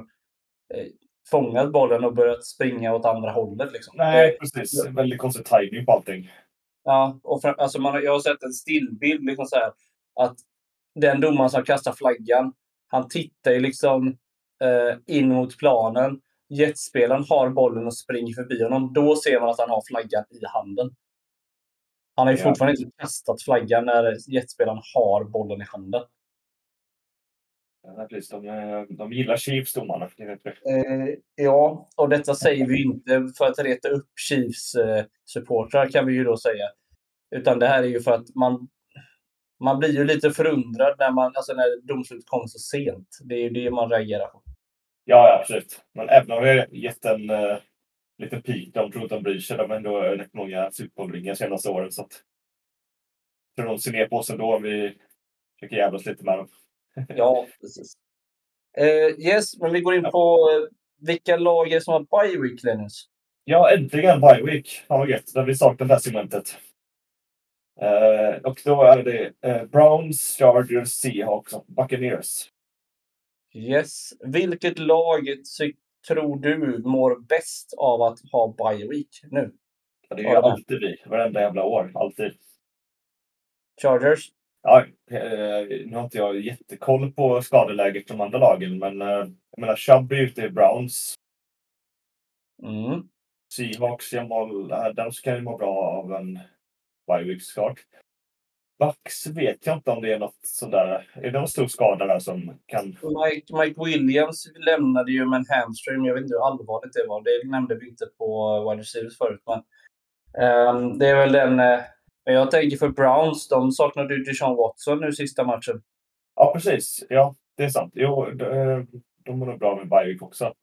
Speaker 1: eh, fångat bollen och börjat springa åt andra hållet. Liksom.
Speaker 2: Nej, precis. Väldigt konstig timing på allting.
Speaker 1: Ja, och fram, alltså man, har- jag har sett en stillbild liksom så här, att den domaren som kastar flaggan, han tittar ju liksom eh, in mot planen. Jetspelaren har bollen och springer förbi honom. Då ser man att han har flaggan i handen. Han har ju fortfarande inte kastat flaggan när jetspelaren har bollen i handen.
Speaker 2: Ja, precis. De, eh, de gillar Chiefs, domarna.
Speaker 1: Eh, ja, och detta säger vi inte för att reta upp Chiefs eh, kan vi ju då säga. Utan det här är ju för att man, man blir ju lite förundrad när, man, alltså när domslutet kommer så sent. Det är ju det man reagerar på.
Speaker 2: Ja, absolut. Men även om vi har gett en uh, liten peak, de tror inte de bryr sig. De har ändå rätt många Super senaste åren. Så att, tror de ser ner på oss ändå om vi försöker jävlas lite med dem.
Speaker 1: Ja, precis. Eh, yes, men vi går in på eh, vilka lag är som har bye week, Linus.
Speaker 2: Ja, äntligen bye week. Fan vad gött. Där vi saknat det här segmentet. Eh, och då är det eh, Browns, Chargers, Seahawks och Buccaneers.
Speaker 1: Yes. Vilket lag tror du mår bäst av att ha bye week nu?
Speaker 2: Ja, det ju
Speaker 1: Ja.
Speaker 2: alltid vi. Varenda jävla år. Alltid.
Speaker 1: Chargers?
Speaker 2: Ja, eh, nu har inte jag jättekoll på skadeläget de andra lagen, men eh, jag menar Chubb är ute i Browns.
Speaker 1: Mm.
Speaker 2: Seahawks, Jamal Adams kan ju må bra av en bye week såklart. Bucks vet jag inte om det är något sådär. Är det någon stor skada där som kan...
Speaker 1: Mike, Mike Williams lämnade ju med en hamstring. Jag vet inte hur allvarligt det var. Det nämnde vi inte på wide receivers förut. Men, ehm, det är väl den... men jag tänker för Browns, de saknade ju Deshaun Watson nu sista matchen.
Speaker 2: Ja, precis. Ja, det är sant. Jo, de, eh, de mår nog bra med week också.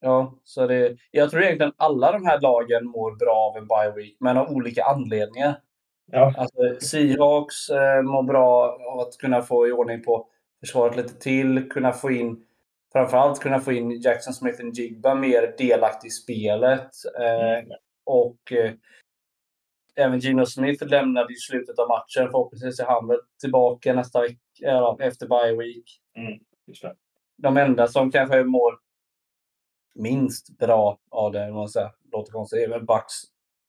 Speaker 1: Ja, så det, jag tror egentligen alla de här lagen mår bra av en bye week, men av olika anledningar.
Speaker 2: Ja,
Speaker 1: Alltså, Seahawks eh, mår bra av att kunna få i ordning på försvaret lite till, kunna få in framförallt kunna få in Jackson Smith and Jigba mer delaktig i spelet. Eh,
Speaker 2: Mm.
Speaker 1: och eh, även Gino Smith lämnade i slutet av matchen. Förhoppningsvis är han väl tillbaka nästa vecka, ja, efter bye week.
Speaker 2: Det.
Speaker 1: De enda som kanske mår minst bra av det, om man säger, låter konstigt, är väl Bucks.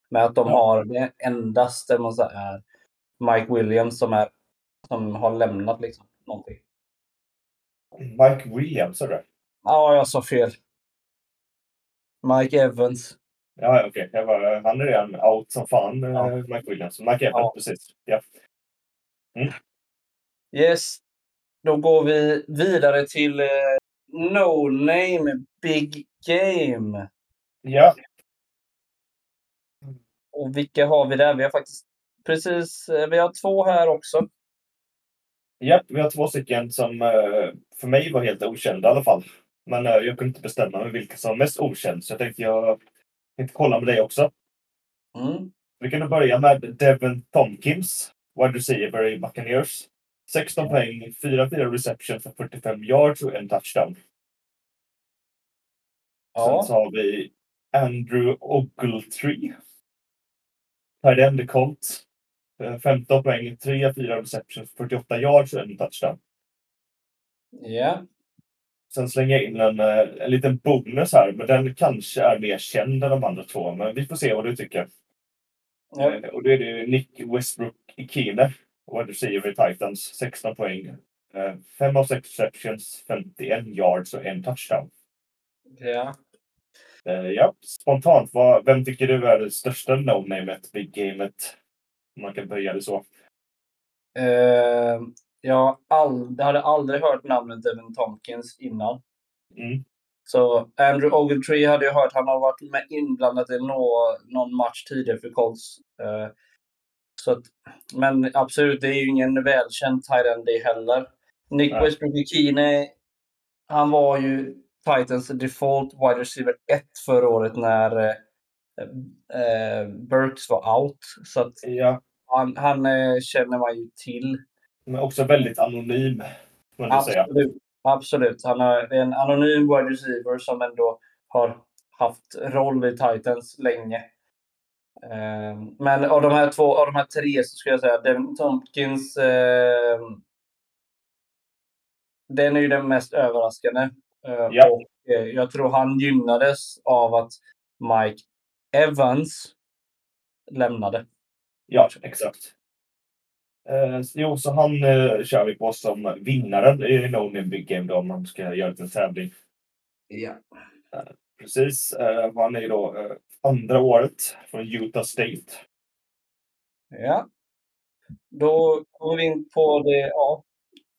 Speaker 1: Med att de har det endaste man säger, är Mike Williams som, är, som har lämnat liksom, någonting.
Speaker 2: Mike Williams, är det?
Speaker 1: Ja, jag sa fel. Mike Evans.
Speaker 2: Ja, okej. Bara, Han är redan out som fan, eh,
Speaker 1: Ja.
Speaker 2: Mike Williams. Mike Evans,
Speaker 1: Ja.
Speaker 2: precis. Ja.
Speaker 1: Yes. Då går vi vidare till eh, No Name Big Game.
Speaker 2: ja,
Speaker 1: Och vilka har vi där? Vi har faktiskt precis, eh, vi har två här också.
Speaker 2: ja, vi har två stycken som eh, för mig var helt okända i alla fall. Men eh, jag kunde inte bestämma mig vilka som var mest okänd, så jag tänkte jag tänkte kolla med dig också.
Speaker 1: Mm.
Speaker 2: Vi kan börja med Devin Tompkins, wide receiver i Buccaneers. 16 poäng, 4-4 reception för 45 yards och en touchdown.
Speaker 1: Ja.
Speaker 2: Sen så har vi Andrew Ogletree. Tight end i Colts. Eh, 15 poäng, 3-4 reception för 48 yards och en touchdown.
Speaker 1: Ja.
Speaker 2: Sen slänger jag in en, eh, en liten bonus här, men den kanske är mer känd än de andra två. Men vi får se vad du tycker. Eh, Och då är det Nick Westbrook Ikine, wide receiver i Titans, 16 poäng. 5 av 6 receptions, 51 yards och en touchdown.
Speaker 1: ja.
Speaker 2: Eh, Ja, spontant, vad, vem tycker du är det största no-namet, big gamet? Om man kan böja det så.
Speaker 1: Eh, jag all, hade aldrig hört namnet Devin Tompkins innan.
Speaker 2: Mm.
Speaker 1: Så Andrew Ogletree hade jag hört. Han har varit med inblandad i nå, någon match tidigare för Colts. Eh, så att, men absolut, det är ju ingen välkänd tight end det heller. Nick. Westbrook Ikine, han var ju Titans default wide receiver 1 förra året när eh, eh, Burks var out. Så att
Speaker 2: Ja,
Speaker 1: han, han eh, känner man ju till.
Speaker 2: men också väldigt anonym.
Speaker 1: Absolut. Absolut. Han är en anonym wide receiver som ändå har haft roll i Titans länge. Eh, Men av de här två, av de här tre så skulle jag säga Devin Tompkins. Eh, den är ju den mest överraskande. Eh,
Speaker 2: Ja.
Speaker 1: Och eh, jag tror han gynnades av att Mike Evans lämnade.
Speaker 2: Ja, exakt. Eh, jo, så han eh, kör vi på som vinnaren i No Big Game då, om man ska göra en tävling.
Speaker 1: Ja.
Speaker 2: Precis. Eh, han är ju då eh, andra året från Utah State.
Speaker 1: Ja. Då går vi in på det ja,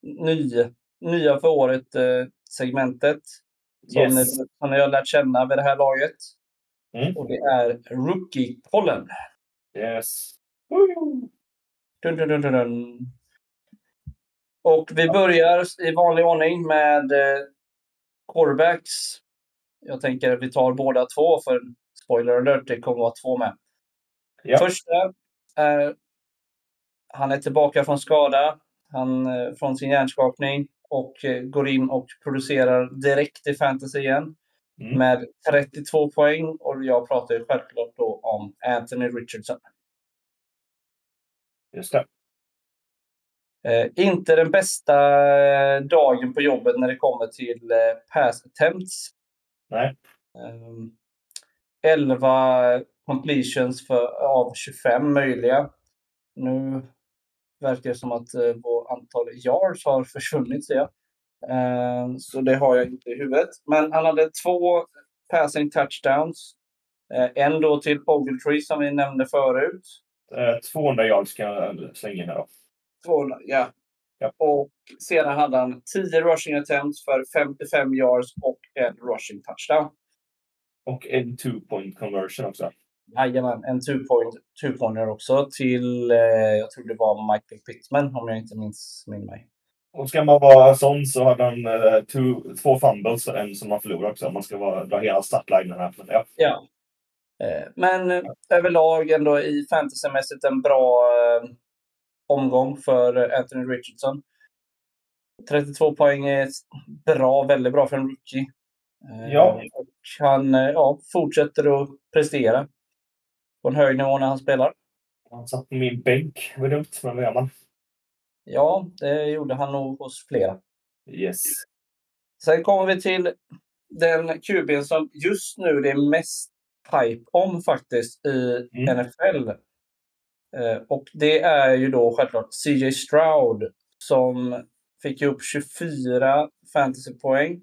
Speaker 1: nya, nya för året eh, segmentet. Som,
Speaker 2: Yes.
Speaker 1: ni, som ni har lärt känna vid det här laget.
Speaker 2: Mm.
Speaker 1: Och det är Rookie-kollen.
Speaker 2: Yes. Woo!
Speaker 1: Dun, dun, dun, dun, dun. Och vi börjar i vanlig ordning med eh, quarterbacks. Jag tänker att vi tar båda två för spoiler alert, det kommer vara två med.
Speaker 2: Ja.
Speaker 1: Första är han är tillbaka från skada, han, eh, från sin hjärnskakning och eh, går in och producerar direkt i fantasy igen
Speaker 2: Mm.
Speaker 1: med 32 poäng. Och jag pratar ju självklart då om Anthony Richardson.
Speaker 2: Just det.
Speaker 1: Eh, inte den bästa eh, dagen på jobbet när det kommer till eh, pass attempts.
Speaker 2: Nej.
Speaker 1: Ehm, 11 completions för, av 25 möjliga. Nu verkar som att eh, vår antal yards har försvunnit ser jag. Ehm, så det har jag inte i huvudet. Men han hade två passing touchdowns. Eh, en då till Ogletree som vi nämnde förut.
Speaker 2: Eh, 200 yards kan jag slänga in här då.
Speaker 1: 200, ja.
Speaker 2: Ja.
Speaker 1: Och sedan hade han 10 rushing attempts för 55 yards och en rushing touchdown.
Speaker 2: Och en two point conversion också.
Speaker 1: Jajamän, en two-point, two-pointer också till, eh, jag tror det var Michael Pittman om jag inte minns min mig.
Speaker 2: Och ska man vara sån så hade han eh, two, två fumbles och en som man förlorade också. Man ska vara, dra hela startlinen här. Men, ja.
Speaker 1: Ja. Eh, men eh, överlag ändå i fantasymässigt en bra eh, omgång för Anthony Richardson. 32 poäng är bra, väldigt bra för en rookie. Eh,
Speaker 2: Ja.
Speaker 1: Och han ja, fortsätter att prestera på en hög nivå när han spelar.
Speaker 2: Han satt på min bänk. Det var dumt, men vad gör man?
Speaker 1: Ja, det gjorde han nog hos flera.
Speaker 2: Yes.
Speaker 1: Sen kommer vi till den QB'n som just nu det är mest hype om faktiskt i
Speaker 2: Mm.
Speaker 1: NFL. Eh, och det är ju då självklart CJ Stroud som fick upp 24 fantasypoäng.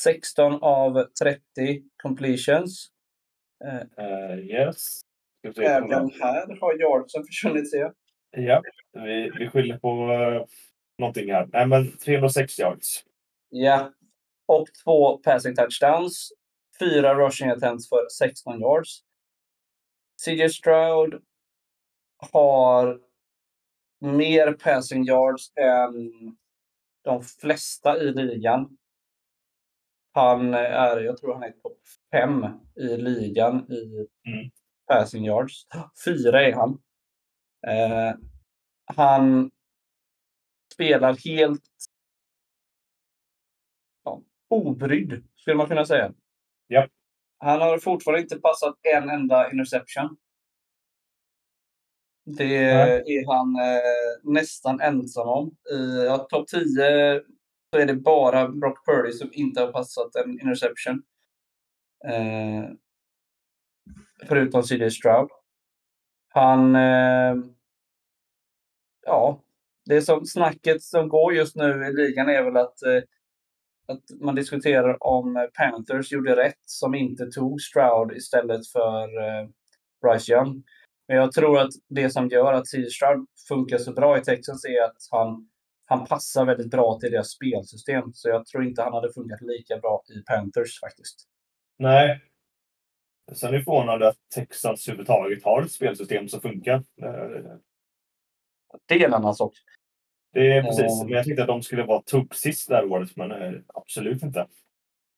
Speaker 1: 16 av 30 completions.
Speaker 2: Uh, yes.
Speaker 1: Även här har yardsen försvunnit ser jag.
Speaker 2: Ja, vi, vi skyller på uh, någonting här. Nej, men 306 yards.
Speaker 1: Ja. Och två passing touchdowns. Fyra rushing attempts för 16 yards. CJ Stroud har mer passing yards än de flesta i ligan. Han är, jag tror han är topp fem i ligan i
Speaker 2: Mm.
Speaker 1: Passing yards. Fyra är han. Eh, han spelar helt ja, obrydd, skulle man kunna säga.
Speaker 2: Ja.
Speaker 1: Han har fortfarande inte passat en enda interception. Det är han eh, nästan ensam om. I ja, topp 10 så är det bara Brock Purdy som inte har passat en interception. Eh, förutom CD Stroud. Han... Eh, ja, det som snacket som går just nu i ligan är väl att, eh, att man diskuterar om eh, Panthers gjorde rätt som inte tog Stroud istället för eh, Bryce Young. Men jag tror att det som gör att CD Stroud funkar så bra i Texas är att han, han passar väldigt bra till deras spelsystem. Så jag tror inte han hade funkat lika bra i Panthers faktiskt.
Speaker 2: Nej. Sen är det förvånande att Texans överhuvudtaget har ett spelsystem som funkar. Eh,
Speaker 1: Det är en annan sak.
Speaker 2: Det är precis.
Speaker 1: Mm.
Speaker 2: Men jag tänkte att de skulle vara tupp sist det här året, men eh, absolut inte.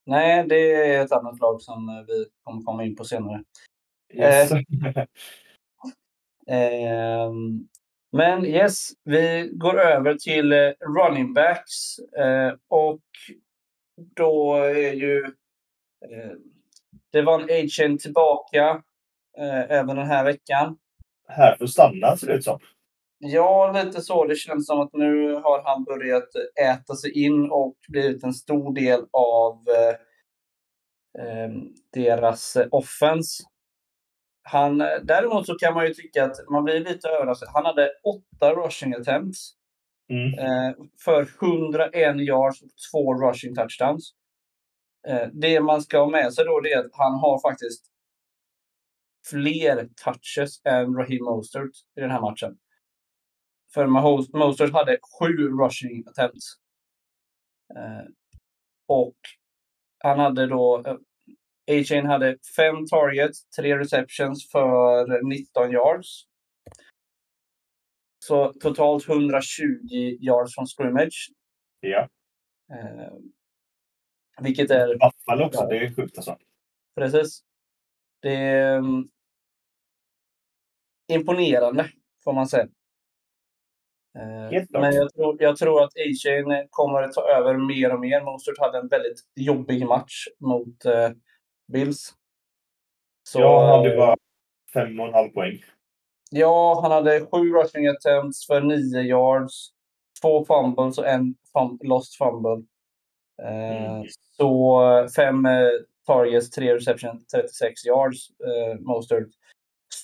Speaker 1: Nej, det är ett annat lag som eh, vi kommer komma in på senare.
Speaker 2: Yes.
Speaker 1: Ehm, men yes, vi går över till eh, running backs. Eh, och då är ju eh, det var en agent tillbaka eh, även den här veckan.
Speaker 2: här för att stanna ser det ut som.
Speaker 1: Ja, lite så. Det känns som att nu har han börjat äta sig in och blivit en stor del av eh, eh, deras offense. Han, däremot så kan man ju tycka att man blir lite överraskad. Han hade åtta rushing attempts
Speaker 2: Mm.
Speaker 1: eh, för 101 yards och två rushing touchdowns. Eh, det man ska ha med sig då är att han har faktiskt fler touches än Raheem Mostert i den här matchen. För Mostert hade sju rushing attempts. Eh, och han hade då... Eh, A-Chain hade fem targets, tre receptions för 19 yards. Så totalt 120 yards från scrimmage.
Speaker 2: Ja.
Speaker 1: Vilket är
Speaker 2: Buffalo också,
Speaker 1: Ja.
Speaker 2: det är sjukt alltså.
Speaker 1: Precis. Det är mm, imponerande, får man säga. Eh. Men jag tror, jag tror att A-Chain kommer att ta över mer och mer. Mostert hade en väldigt jobbig match mot eh, Bills. Så,
Speaker 2: jag hade
Speaker 1: eh,
Speaker 2: bara fem och en halv poäng.
Speaker 1: Ja, han hade sju rushing attempts för nio yards. Två fumbles och en fum lost fumble.
Speaker 2: Mm.
Speaker 1: Så eh, fem eh, targets, tre reception, 36 yards. Eh, Mostert.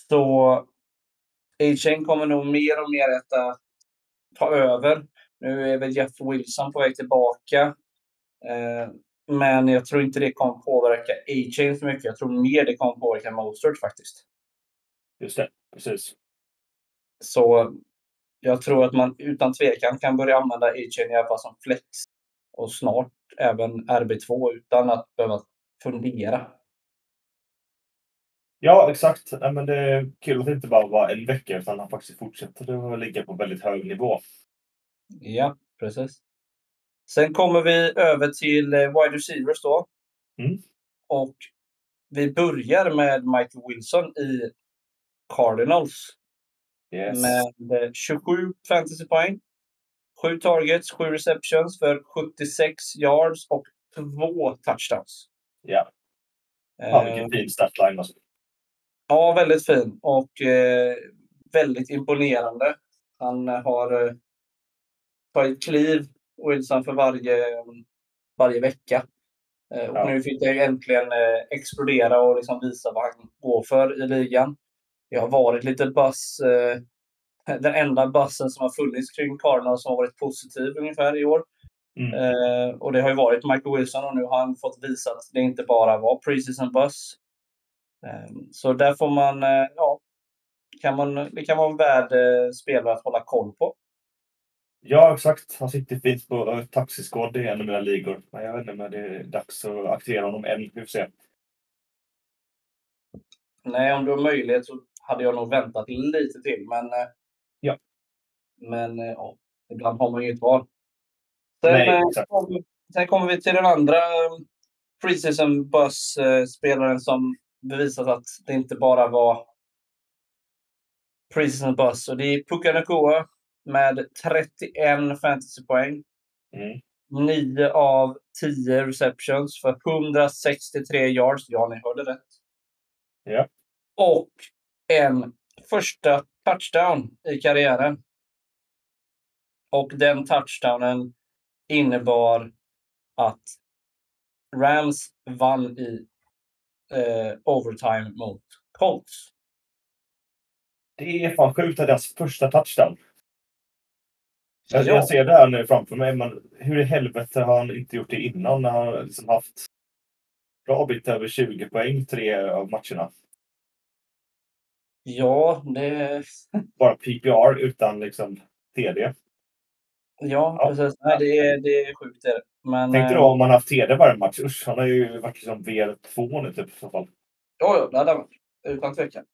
Speaker 1: Så A-Chain kommer nog mer och mer äta, ta över. Nu är väl Jeff Wilson på väg tillbaka. Eh, men jag tror inte det kommer påverka A-Chain så mycket. Jag tror mer det kommer påverka Mostert faktiskt.
Speaker 2: Just det, precis.
Speaker 1: Så jag tror att man utan tvekan kan börja använda A-chain i alla fall som flex och snart även RB2 utan att behöva fundera.
Speaker 2: Ja, exakt. Nej, men det är kul att det inte bara var en vecka utan han faktiskt fortsätter att ligga på väldigt hög nivå.
Speaker 1: Ja, precis. Sen kommer vi över till eh, wide receivers då.
Speaker 2: Mm.
Speaker 1: Och vi börjar med Michael Wilson i Cardinals
Speaker 2: Yes.
Speaker 1: med eh, 27 fantasypoäng. Sju targets, sju receptions för 76 yards och två touchdowns.
Speaker 2: Ja. Ja, vilken fin statline. Alltså.
Speaker 1: Ja, väldigt fin och eh, väldigt imponerande. Han har eh, tagit kliv, Wilson, för varje, varje vecka. Eh, och ja. nu fick jag äntligen eh, explodera och liksom visa vad han går för i ligan. Det har varit lite buzz. Eh, den enda bussen som har funnits kring Cardinals som har varit positiv ungefär i år. Mm. Eh, och det har ju varit Michael Wilson och nu har han fått visa att det inte bara var preseason buzz. Eh, så där får man, eh, ja, kan man, det kan vara en värd eh, spelare att hålla koll på.
Speaker 2: Ja, exakt. Han sitter fint på uh, taxiskåd i en av mina ligor. Men jag vet inte om det är dags att aktivera honom än. Vi får se.
Speaker 1: Nej, om du har möjlighet så hade jag nog väntat lite till. Men, eh. Men eh, ja, ibland har man ju inte val. Sen, Nej, exakt. sen kommer vi till den andra preseason bus-spelaren som bevisat att det inte bara var preseason bus. Och det är Puka Nakua med 31 fantasypoäng. Mm. 9 av 10 receptions för 163 yards. Ja, ni hörde rätt.
Speaker 2: Ja.
Speaker 1: Och en första touchdown i karriären. Och den touchdownen innebar att Rams vann i eh, overtime mot Colts.
Speaker 2: Det är fan sjukt att deras första touchdown. Jag, ja. jag ser det här nu framför mig, men hur i helvete har han inte gjort det innan när han liksom haft bra bit över 20 poäng tre av matcherna?
Speaker 1: Ja, det...
Speaker 2: Bara PPR utan liksom TD.
Speaker 1: Ja, ja. precis. Nej, det, är, det är sjukt. Det. Men,
Speaker 2: Tänkte då om man haft TD varje match. Usch, han har ju varit liksom VR2 nu typ i så fall.
Speaker 1: Ja, ja, det hade han varit. Utan tvekan.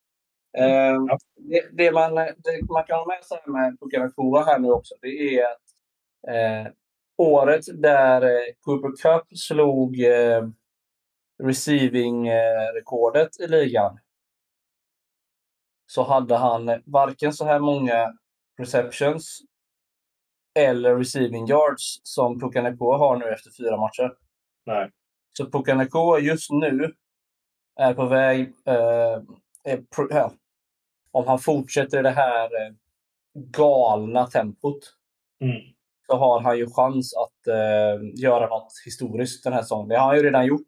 Speaker 1: Mm. Ja. Det, det, man, det man kan ha med sig med Pukanakua här nu också, det är att eh, året där eh, Cooper Cup slog eh, receiving-rekordet i ligan så hade han varken så här många receptions eller receiving yards som Pukanakua har nu efter fyra matcher.
Speaker 2: Nej.
Speaker 1: Så Pukanakua just nu är på väg eh, är, ja, om han fortsätter det här eh, galna tempot
Speaker 2: mm.
Speaker 1: så har han ju chans att eh, göra något historiskt den här säsongen. Det har han ju redan gjort.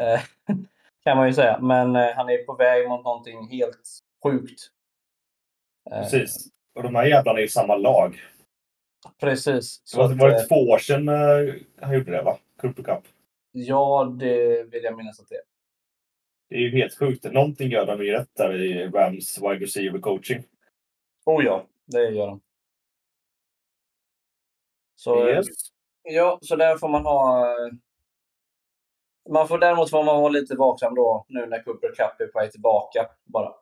Speaker 1: Eh, kan man ju säga. Men eh, han är på väg mot någonting helt sjukt.
Speaker 2: Eh, Precis. Och de här jävlarna är ju samma lag.
Speaker 1: Precis.
Speaker 2: Det var, var det två år sedan han gjorde det, va? Cooper Cup.
Speaker 1: Ja, det vill jag minnas att det är.
Speaker 2: Det är ju helt sjukt. Någonting gör de ju rätt där i Rams wide receiver coaching.
Speaker 1: Oh ja, det gör de. Så, yes. Ja, så där får man ha... Man får däremot får man vara lite vaksam då nu när Cooper Cup är på väg tillbaka bara.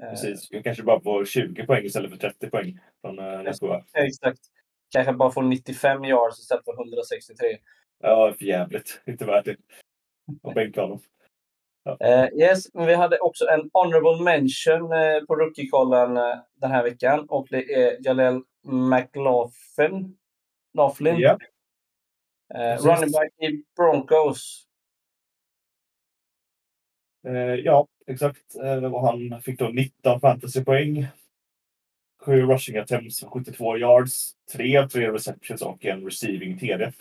Speaker 2: Precis, jag kanske bara får 20 poäng istället för 30 poäng från nästa år.
Speaker 1: Exakt. Kanske bara får 95 yards istället för 163.
Speaker 2: Ja, för jävligt. Inte värt det. Och bänka honom.
Speaker 1: Uh, yes, men vi hade också en honorable mention uh, på rookie-kollen uh, den här veckan och det är Jalel McLaughlin. Laughlin.
Speaker 2: Yeah.
Speaker 1: running back i Broncos.
Speaker 2: ja, exakt. och han fick då 19 fantasypoäng. 7 rushing attempts 72 yards, 3 av 3 receptions och en receiving TD.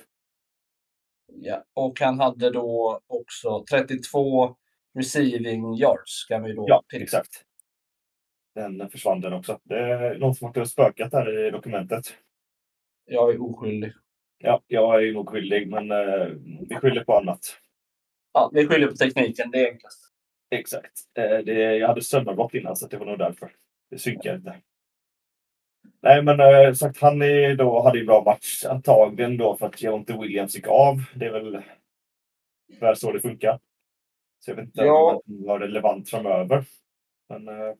Speaker 1: Ja, och han hade då också 32 receiving yards kan vi då
Speaker 2: Ja, till. exakt. Den försvann den också. Det är någon som har spökat här i dokumentet.
Speaker 1: Jag är oskyldig.
Speaker 2: Ja, jag är nog skyldig, men eh, vi skyller på annat.
Speaker 1: Ja, vi skyller på tekniken, det är enklast.
Speaker 2: Exakt. Eh, det, jag hade strömavbrott innan, så det var nog därför. Det synkar inte. Nej, men eh, sagt, han är då, hade en bra match. Antagligen då för att Jonte Williams gick av. Det är väl, väl så det funkar. Så jag vet inte ja. om det var relevant framöver. Men eh,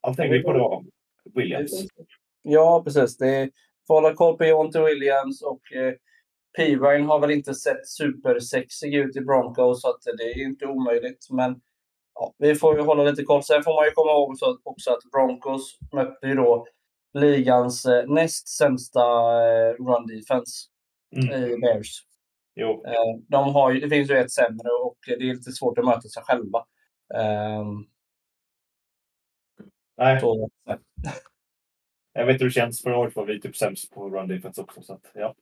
Speaker 2: allt hänger på då Williams.
Speaker 1: Ja, precis. Det får hålla koll på Jonte Williams och eh, Pirine har väl inte sett supersexig ut i Broncos så det är inte omöjligt. Men ja, vi får ju hålla lite koll. Sen får man ju komma ihåg också, också att Broncos mötte ju då ligans eh, näst sämsta eh, run defense
Speaker 2: Mm.
Speaker 1: i Bears.
Speaker 2: Jo,
Speaker 1: Eh, de har ju, det finns ju ett sämre och det är lite svårt att möta sig själva. Ehm,
Speaker 2: nej.
Speaker 1: så,
Speaker 2: Jag vet hur det känns. Förra året var vi typ sämst på run defense också. Så att, ja.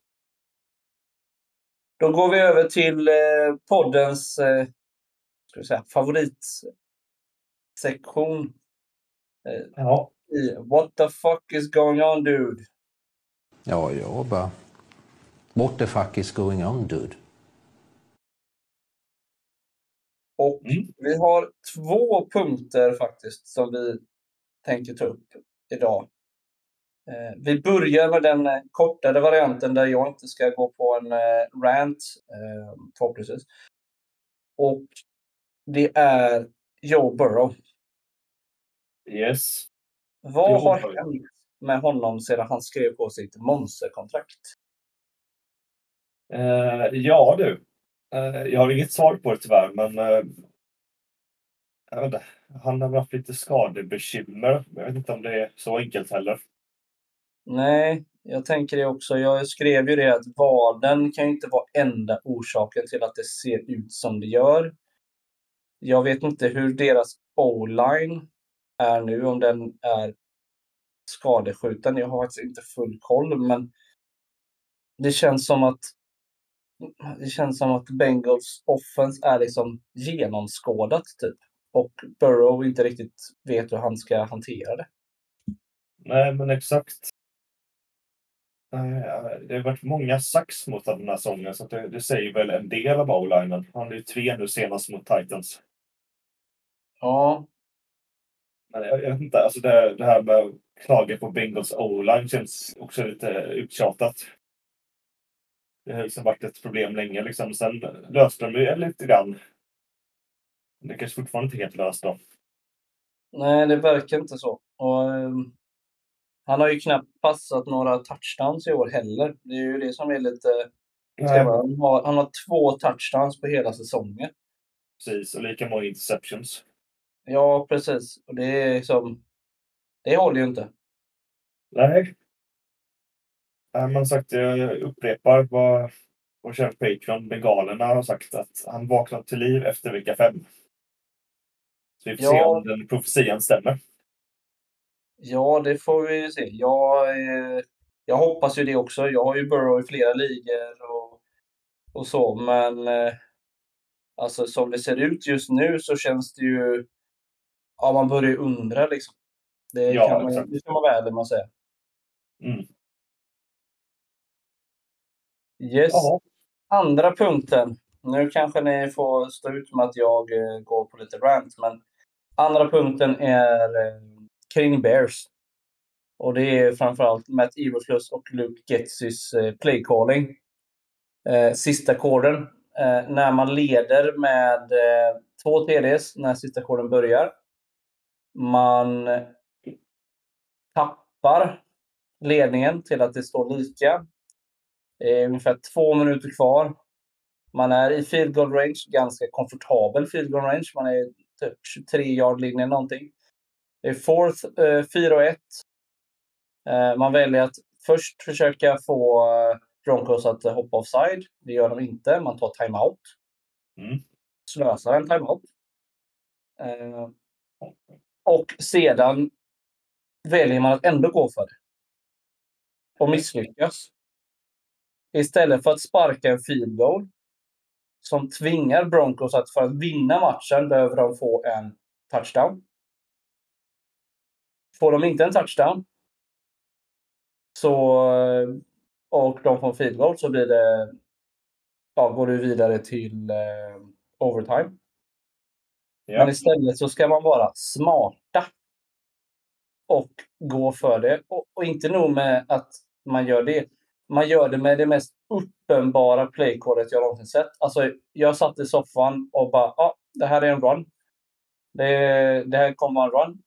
Speaker 1: Då går vi över till eh, poddens eh, ska vi säga, favoritsektion
Speaker 2: ja.
Speaker 1: i What the fuck is going on dude?
Speaker 3: Ja, jag bara... What the fuck is going on dude?
Speaker 1: Och
Speaker 2: Mm.
Speaker 1: vi har två punkter faktiskt som vi tänker ta upp idag. Eh, vi börjar med den eh, kortare varianten där jag inte ska gå på en eh, rant förhoppningsvis. Och det är Joe Burrow.
Speaker 2: Yes.
Speaker 1: Vad har hänt med honom sedan han skrev på sitt monsterkontrakt?
Speaker 2: Eh, ja du. Eh, jag har inget svar på det tyvärr, men eh, jag vet inte. Han har haft lite skadebekymmer. Jag vet inte om det är så enkelt heller.
Speaker 1: Nej, jag tänker det också. Jag skrev ju det att vaden kan ju inte vara enda orsaken till att det ser ut som det gör. Jag vet inte hur deras o-line är nu, om den är skadeskjuten. Jag har faktiskt inte full koll, men det känns som att det känns som att Bengals offense är liksom genomskådat typ. Och Burrow inte riktigt vet hur han ska hantera det.
Speaker 2: Nej, men exakt. Eh, Det har varit många sax mot den här säsongen, så det, det säger väl en del av o-linen. Han är ju tre nu senast mot Titans.
Speaker 1: Ja,
Speaker 2: Men jag, jag vet inte, alltså det, det här med att klaga på Bengals o-line känns också lite uttjatat. Det har liksom varit ett problem länge. Liksom. Sen löste de det lite grann. Det kanske fortfarande inte är helt löst då.
Speaker 1: Nej, det verkar inte så. Och, ehm, han har ju knappt passat några touchdowns i år heller. Det är ju det som är lite... Han har, han har två touchdowns på hela säsongen.
Speaker 2: precis, och lika många interceptions.
Speaker 1: Ja, precis. Och det är liksom... Det håller ju inte.
Speaker 2: Nej. Man sagt, jag upprepar vad vår kära Patreon, bengalerna, har sagt att han vaknat till liv efter vecka fem. Så vi får se
Speaker 1: Ja.
Speaker 2: om den profetian stämmer.
Speaker 1: Ja, det får vi se. Jag, eh, jag hoppas ju det också. Jag har ju Burrow i flera ligor och, och så, men eh, alltså som det ser ut just nu så känns det ju... Ja, man börjar undra liksom. Det
Speaker 2: Ja,
Speaker 1: kan man, det kan man med att säga.
Speaker 2: Mm.
Speaker 1: Yes.
Speaker 2: Ja.
Speaker 1: Andra punkten. Nu kanske ni får stå ut med att jag eh, går på lite rant, men andra punkten är eh, kring Bears. Och det är framförallt Matt Eberflus och Luke Getzys eh, playcalling. Eh, sista koden. Eh, när man leder med eh, två TDs när sista koden börjar. Man tappar ledningen till att det står lika. Det är ungefär två minuter kvar. Man är i field goal range, ganska komfortabel field goal range. Man är typ 23 yard linje någonting. Det är fourth, eh, 4 och 1. Eh, man väljer att först försöka få eh, Broncos att hoppa offside. Det gör de inte. Man tar timeout.
Speaker 2: Mm.
Speaker 1: Slösar en timeout. Eh, och sedan väljer man att ändå gå för det. Och misslyckas. Istället för att sparka en field goal som tvingar Broncos att för att vinna matchen behöver de få en touchdown. Får de inte en touchdown så, och de får en field goal så blir det, ja, går du vidare till eh, overtime.
Speaker 2: Ja.
Speaker 1: Men istället så ska man vara smarta och gå för det. Och, och inte nog med att man gör det. Man gör det med det mest uppenbara playcodet jag någonsin sett. Alltså, jag satt i soffan och bara, ja, ah, det här är en run. Det, det här kommer vara en run.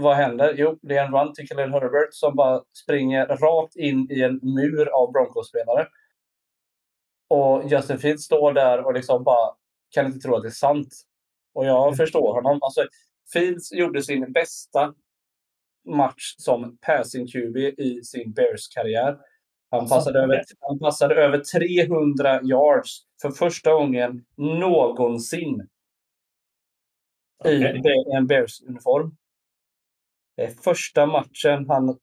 Speaker 1: Vad händer? Jo, det är en run till Khalil Herbert som bara springer rakt in i en mur av Broncos-spelare. Och Justin Fields står där och liksom bara kan inte tro att det är sant. Och jag förstår honom. Alltså, Fields gjorde sin bästa match som passing QB i sin Bears-karriär. Han,
Speaker 2: Alltså,
Speaker 1: passade över, han passade över 300 yards för första gången någonsin i en Bears-uniform. Är första matchen han,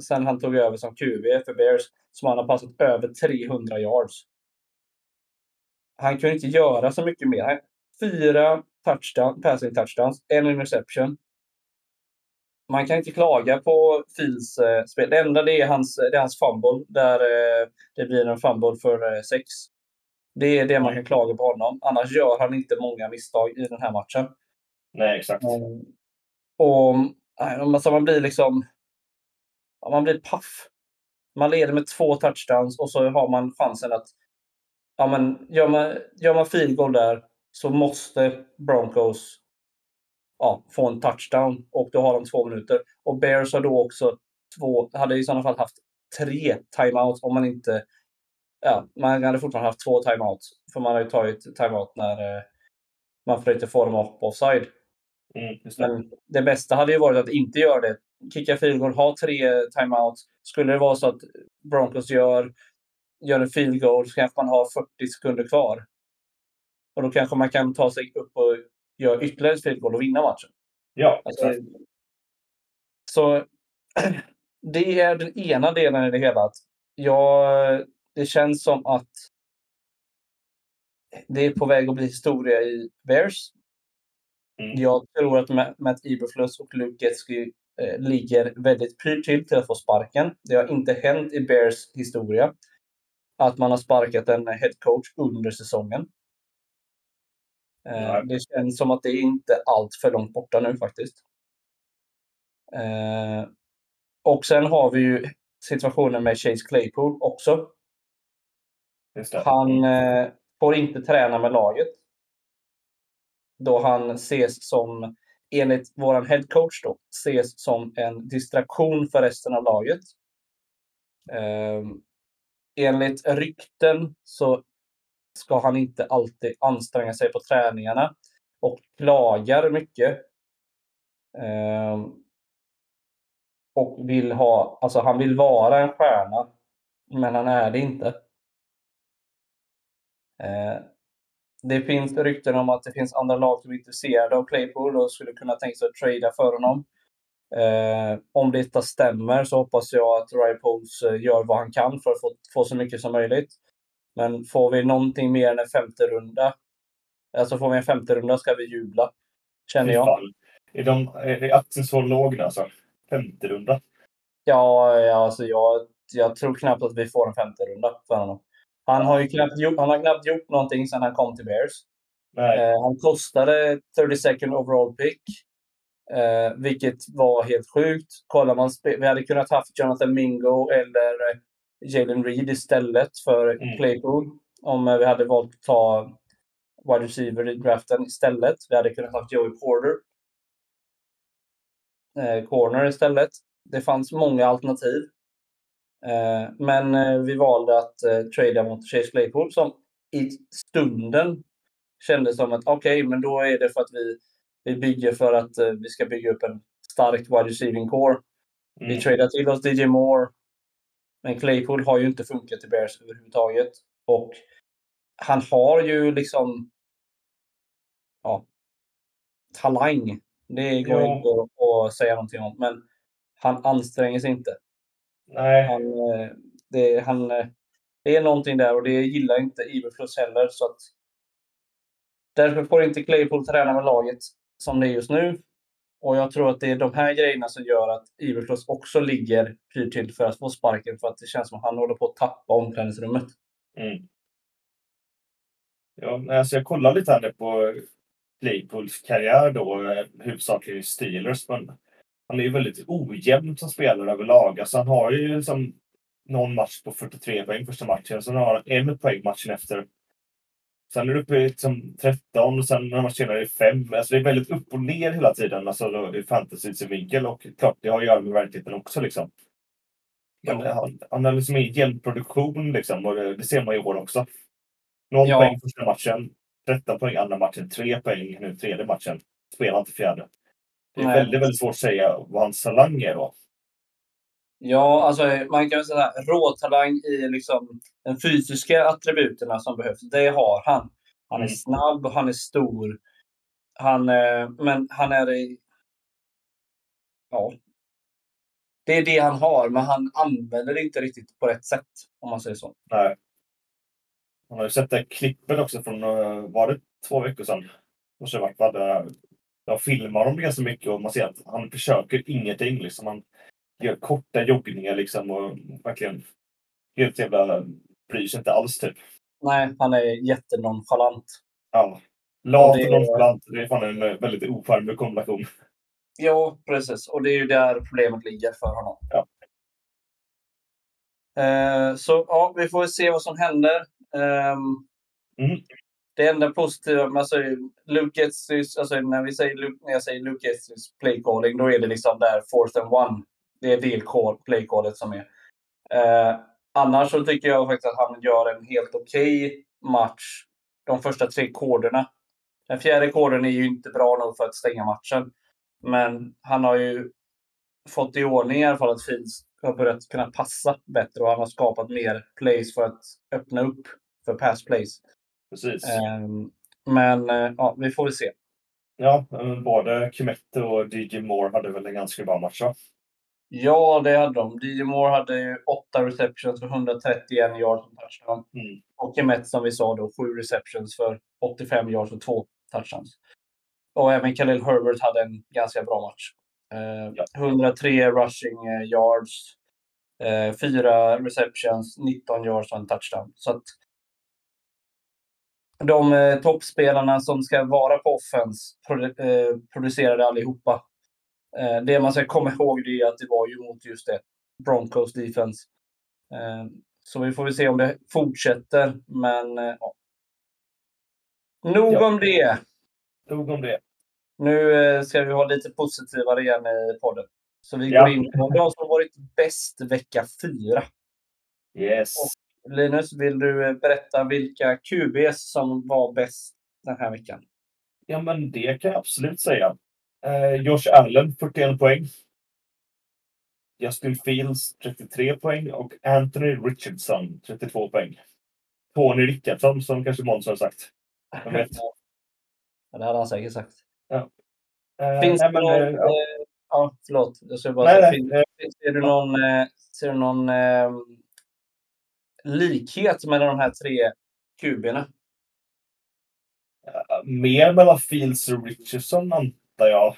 Speaker 1: sen han tog över som QB för Bears som han har passat över 300 yards. Han kunde inte göra så mycket mer. Fyra touchdown, passing touchdowns, en interception. Man kan inte klaga på Fields eh, spel. Det enda det är hans, det är hans fumble där eh, det blir en fumble för eh, sex. Det är det man kan klaga på honom. Annars gör han inte många misstag i den här matchen.
Speaker 2: Nej, exakt.
Speaker 1: Mm. Och alltså man blir liksom... Man blir paff. Man leder med två touchdowns och så har man chansen att... Ja, men gör man, gör man field goal där så måste Broncos ja, få en touchdown och då har de två minuter. Och Bears har då också två, hade i sådana fall haft tre timeouts om man inte... Ja, man hade fortfarande haft två timeouts. För man har ju tagit timeout när eh, man försökte få dem upp offside.
Speaker 2: Mm.
Speaker 1: Men det bästa hade ju varit att inte göra det. Kicka field goal, ha tre timeouts. Skulle det vara så att Broncos gör, gör en field goal så kanske man har 40 sekunder kvar. Och då kanske man kan ta sig upp och göra ytterligare ett field goal och vinna matchen.
Speaker 2: Ja,
Speaker 1: Alltså, så det är den ena delen i det hela. Att jag, det känns som att det är på väg att bli historia i Bears.
Speaker 2: Mm.
Speaker 1: Jag tror att Ma- Matt Eberflus och Luke Getsky eh, ligger väldigt pyrt till till att få sparken. Det har inte hänt i Bears historia att man har sparkat en head coach under säsongen. Eh, det känns som att det är inte allt för långt borta nu faktiskt. Eh, och sen har vi ju situationen med Chase Claypool också. Han eh, får inte träna med laget. Då han ses som, enligt vår headcoach då, ses som en distraktion för resten av laget. Eh, enligt rykten så ska han inte alltid anstränga sig på träningarna och klagar mycket. Eh, och vill ha, alltså han vill vara en stjärna, men han är det inte. Eh, det finns rykten om att det finns andra lag som är intresserade av Claypool och skulle kunna tänka sig att trada för honom. Eh, om detta stämmer så hoppas jag att Ryan Poles eh, gör vad han kan för att få, få så mycket som möjligt. Men får vi någonting mer än en femte runda, alltså får vi en femte runda ska vi jubla. Känner jag.
Speaker 2: Är, de, är aktien så låg nu alltså? Femte runda?
Speaker 1: Ja, ja alltså jag, jag tror knappt att vi får en femte runda för honom. Han har ju knappt gjort, han har knappt gjort någonting sedan han kom till Bears. Eh, han kostade 32nd overall pick. Eh, vilket var helt sjukt. Kollar man, vi hade kunnat haft Jonathan Mingo eller Jalen Reed istället för
Speaker 2: Mm.
Speaker 1: Claypool. Om eh, vi hade valt att ta wide receiver i draften istället. Vi hade kunnat haft Joey Porter. Eh, corner istället. Det fanns många alternativ. Eh, men eh, vi valde att eh, trada mot Chase Claypool som i stunden kändes som att okej, men då är det för att vi, vi bygger för att vi ska bygga upp en stark wide receiving core. Vi
Speaker 2: Mm.
Speaker 1: tradar till oss DJ Moore. Men Claypool har ju inte funkat i Bears överhuvudtaget. Och han har ju liksom ja, talang. Det går
Speaker 2: Ja.
Speaker 1: inte att- att säga någonting om. Men han anstränger sig inte.
Speaker 2: Nej.
Speaker 1: Han, eh, det, han, eh, det är någonting där och det gillar inte Iberflus heller. Så att därför får inte Claypool träna med laget som det är just nu. Och jag tror att det är de här grejerna som gör att Iberflus också ligger pyrt till för att få sparken. För att det känns som att han håller på att tappa omklädningsrummet.
Speaker 2: Mm. Ja, alltså jag kollar lite här på Claypools karriär då, eh, huvudsakligen i Steelers. Men han är ju väldigt ojämn som spelare överlag. Alltså han har ju liksom någon match på 43 poäng första matchen. Sen har han en poäng matchen efter. Sen är det uppe i liksom 13 och sen några matcher senare är det 5. Alltså det är väldigt upp och ner hela tiden alltså i fantasy-synvinkel. Och klart, det har att göra med verkligheten också. Liksom. Men
Speaker 1: Ja.
Speaker 2: han, han har liksom en jämn produktion liksom, och det, det ser man i år också. 0
Speaker 1: Ja.
Speaker 2: poäng första matchen, 13 poäng andra matchen, 3 poäng nu tredje matchen. Spelar inte fjärde. Det är
Speaker 1: Nej.
Speaker 2: väldigt, väldigt svårt att säga vad hans talang är då.
Speaker 1: Ja, alltså man kan väl säga råtalang i liksom de fysiska attributerna som behövs, det har han. Han är
Speaker 2: Mm.
Speaker 1: snabb, han är stor. Han, eh, men han är. Ja. Det är det han har, men han använder det inte riktigt på rätt sätt, om man säger så.
Speaker 2: Nej. Man har ju sett det klippet också från, eh, var det två veckor sedan? Måste det varit, De filmar dem ganska mycket och man ser att han försöker ingenting. Liksom. Han gör korta joggningar liksom och verkligen helt jävla bryr sig inte alls typ.
Speaker 1: Nej, han är jättenonchalant.
Speaker 2: Ja. Lat
Speaker 1: Och
Speaker 2: nonchalant. Det är fan en eh, väldigt ocharmig kombination.
Speaker 1: Ja, precis. Och det är ju där problemet ligger för honom.
Speaker 2: Ja.
Speaker 1: Eh, så ja, vi får se vad som händer. Ehm,
Speaker 2: Mm.
Speaker 1: Det enda positiva, med alltså, Luke Getzys, alltså när, vi säger, Luke- när jag säger Luke Getzys play calling, då är det liksom där fourth and one. Det är det call, play callet som är. Eh, annars så tycker jag faktiskt att han gör en helt okej match de första tre koderna. Den fjärde koden är ju inte bra nog för att stänga matchen. Men han har ju fått i ordning i alla fall att Fields har börjat kunna passa bättre och han har skapat mer plays för att öppna upp för pass plays.
Speaker 2: Precis.
Speaker 1: Ehm, Men eh, ja, vi får väl se.
Speaker 2: Ja, både Kimetto och DJ Moore hade väl en ganska bra match va?
Speaker 1: Ja, det hade de. DJ Moore hade ju 8 receptions för 131 yards och touchdown.
Speaker 2: Mm.
Speaker 1: Och Kemet som vi sa då 7 receptions för 85 yards och 2 touchdowns. Och även Khalil Herbert hade en ganska bra match. Eh,
Speaker 2: Ja.
Speaker 1: 103 rushing yards, eh, 4 receptions, 19 yards och en touchdown. Så att de eh, toppspelarna som ska vara på offense produ- eh, producerade allihopa. Eh, det man ska komma ihåg det är att det var ju mot just det, Broncos defense. Eh, så vi får väl se om det fortsätter, men ja. Nog
Speaker 2: Ja.
Speaker 1: om det.
Speaker 2: Nog om det.
Speaker 1: Nu ska vi ha lite positivare igen i podden. Så vi
Speaker 2: Ja.
Speaker 1: går in på de som har varit bäst vecka fyra.
Speaker 2: Yes.
Speaker 1: Linus, vill du eh, berätta vilka QBs som var bäst den här veckan?
Speaker 2: Ja, men det kan jag absolut säga. Eh, Josh Allen, 41 poäng. Justin Fields, 33 poäng. Och Anthony Richardson, 32 poäng. Tony Rickardsson, som kanske Måns har sagt. Vet?
Speaker 1: Ja, det hade han säkert sagt.
Speaker 2: Eh,
Speaker 1: Finns det någon...
Speaker 2: eh, ja.
Speaker 1: Ja, förlåt. Jag skulle bara
Speaker 2: Nej,
Speaker 1: säga,
Speaker 2: nej,
Speaker 1: finns, finns, ser du någon, ser du någon eh, likhet mellan de här tre QB'na?
Speaker 2: mer mellan Fields och Richardson, antar jag.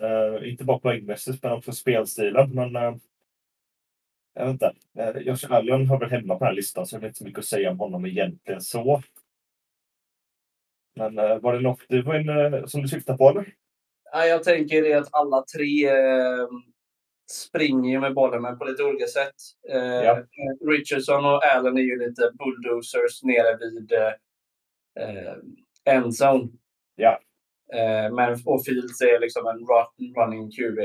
Speaker 2: Eh, inte bara poängmässigt, men också spelstilen. Men eh, jag vet inte. Uh, Josh Allen har väl hemma på den här listan, så jag vet inte så mycket att säga om honom egentligen så. Men eh, var det något du var inne, som du syftar på, eller?
Speaker 1: Ja, jag tänker det att alla tre eh, springer ju med bollen, men på lite olika sätt. Eh,
Speaker 2: Ja.
Speaker 1: Richardson och Allen är ju lite bulldozers nere vid eh, eh, endzone.
Speaker 2: Ja.
Speaker 1: Eh, men och Fields är liksom en run, running QB.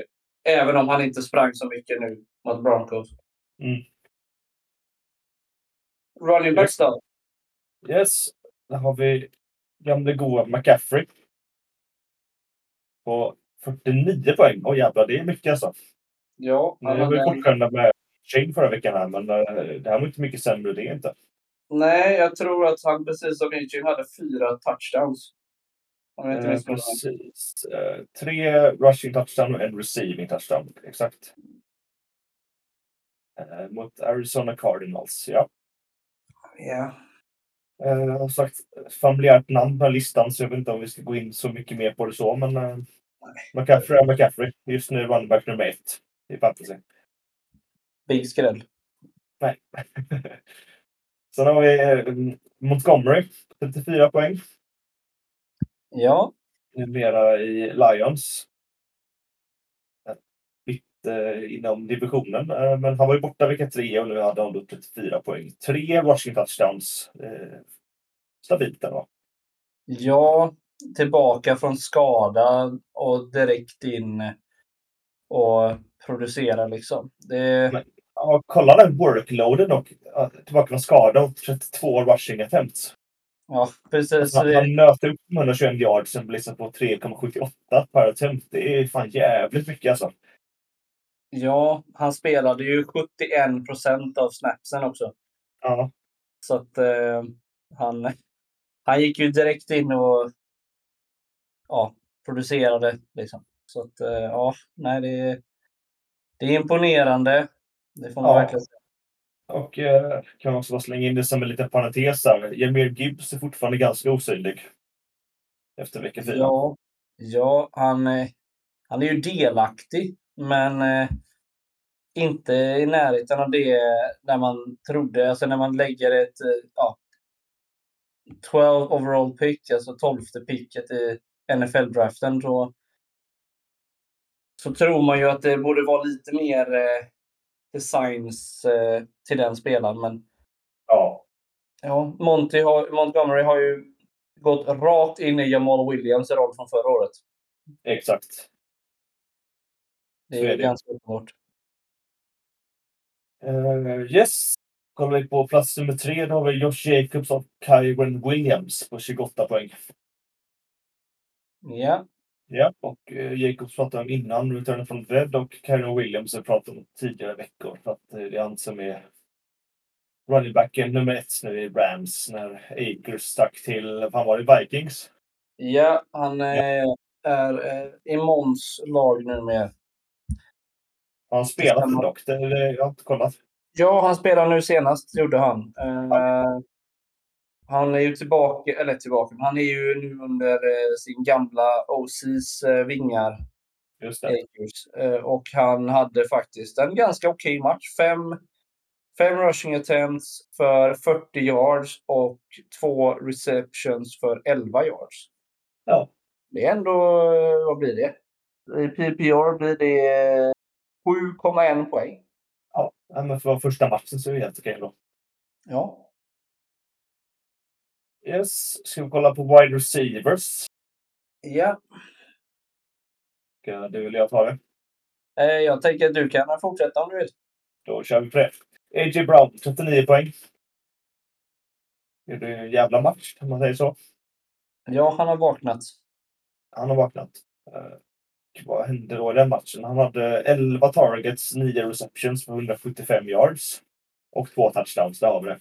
Speaker 1: Även om han inte sprang så mycket nu mot Broncos.
Speaker 2: Mm.
Speaker 1: Running backs då?
Speaker 2: Yes, där har vi gamle goa McCaffrey. På 49 poäng. Åh jävlar, det är mycket alltså.
Speaker 1: Ja,
Speaker 2: Nu var vi
Speaker 1: hade-
Speaker 2: fortfarande med Shane förra veckan här, men eh, det här var inte mycket sämre det inte.
Speaker 1: Nej, jag tror att han precis som Mitchell hade fyra touchdowns. Om jag inte
Speaker 2: Eh, precis. Eh, tre rushing touchdown och en receiving touchdown. Exakt. Eh, mot Arizona Cardinals, ja.
Speaker 1: Ja.
Speaker 2: Eh, som sagt, familjärt namn på listan, så jag vet inte om vi ska gå in så mycket mer på det så, men eh, McCaffrey är McCaffrey. Just nu running back nummer ett i fantasy.
Speaker 1: Big skräll.
Speaker 2: Nej. Sen har vi eh, Montgomery, 34 poäng.
Speaker 1: Ja,
Speaker 2: Numera i Lions. Mitt eh, inom divisionen. Eh, men han var ju borta vecka tre och nu hade han då 34 poäng. Tre rushing touchdowns. Eh, stabilt ändå.
Speaker 1: ja, tillbaka från skada och direkt in och producera liksom. Det,
Speaker 2: Men- Ja, kolla den workloaden och tillbaka från skada och 32 rushing attempts.
Speaker 1: Ja, precis.
Speaker 2: Han, han nöter upp 121 yards sen blissar på 3,78 per attempt. Det är fan jävligt mycket alltså.
Speaker 1: Ja, han spelade ju 71 procent av snapsen också.
Speaker 2: Ja.
Speaker 1: Så att eh, han, han gick ju direkt in och ja, producerade. Liksom. Så att eh, ja, nej, det, det är imponerande. Det får man
Speaker 2: Ja.
Speaker 1: verkligen säga.
Speaker 2: Och eh, kan också bara slänga in det som en liten parentes här. Jamir Gibbs är fortfarande ganska osynlig. Efter vecka fyra.
Speaker 1: Ja, ja han, eh, han är ju delaktig, men eh, inte i närheten av det när man trodde. Alltså när man lägger ett eh, ja, 12 overall pick, alltså 12 picket i NFL-draften, så, så tror man ju att det borde vara lite mer eh, designs eh, till den spelaren. Men
Speaker 2: Ja.
Speaker 1: ja, Monty har, Montgomery har ju gått rakt in i Jamal Williams roll från förra året.
Speaker 2: Exakt.
Speaker 1: Det är,
Speaker 2: är det.
Speaker 1: ganska uppenbart.
Speaker 2: Uh, yes. Kollar vi på plats nummer tre. Då har vi Josh Jacobs och Kyron Williams på 28 poäng.
Speaker 1: Ja,
Speaker 2: Ja, och eh, Jacobs pratade om innan, returnen från Red och Kyron Williams har pratat om tidigare veckor. För att eh, det är han som är running backen nummer ett nu i Rams när Akers stack till, fan var det, Vikings?
Speaker 1: ja han eh, är eh, i Måns lag nu med.
Speaker 2: Har han spelat dock? Det, det, jag har inte kollat.
Speaker 1: Ja, han spelar nu senast, gjorde han. Eh, han är ju tillbaka, eller tillbaka, han är ju nu under eh, sin gamla OCs eh, vingar,
Speaker 2: Just det.
Speaker 1: Eh, och han hade faktiskt en ganska okej match. Fem, fem rushing attempts för 40 yards och två receptions för 11 yards.
Speaker 2: Ja.
Speaker 1: Det är ändå, vad blir det? I PPR blir det 7,1 poäng.
Speaker 2: Ja, men för första matchen så är det helt okej då.
Speaker 1: Ja.
Speaker 2: Yes. Ska vi kolla på wide receivers?
Speaker 1: ja.
Speaker 2: Ska du eller jag ta det?
Speaker 1: Eh, Jag tänker att du kan fortsätta om du vill.
Speaker 2: Då kör vi på det. A.J. Brown, 39 poäng. Gjorde en jävla match, om man säger så.
Speaker 1: Ja, han har vaknat.
Speaker 2: Han har vaknat. Eh, vad hände då i den matchen? Han hade 11 targets, 9 receptions för 175 yards. Och två touchdowns, där har vi det.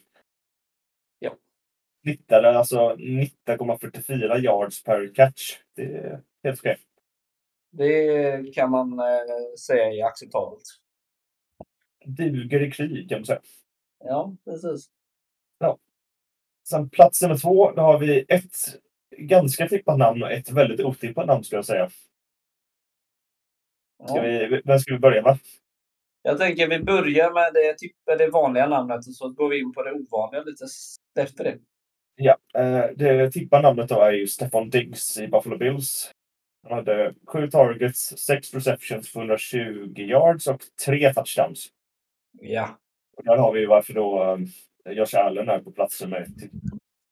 Speaker 1: Ja.
Speaker 2: Snittade alltså 19,44 yards per catch. Det är helt okej.
Speaker 1: Det kan man eh, säga är acceptabelt.
Speaker 2: Duger i krig kan man säga.
Speaker 1: Ja, precis.
Speaker 2: Sen plats nummer två, då har vi ett ganska tippat namn och ett väldigt otippat namn skulle jag säga. Ska
Speaker 1: Ja.
Speaker 2: vi, vem ska vi börja med?
Speaker 1: Jag tänker vi börjar med det, tippa det vanliga namnet och så går vi in på det ovanliga lite efter det.
Speaker 2: Ja, eh, det tippade namnet då är ju Stefan Diggs i Buffalo Bills. Han hade sju targets, sex receptions för 120 yards och tre touchdowns.
Speaker 1: Ja.
Speaker 2: Och där har vi varför då eh, Josh Allen är på plats ett.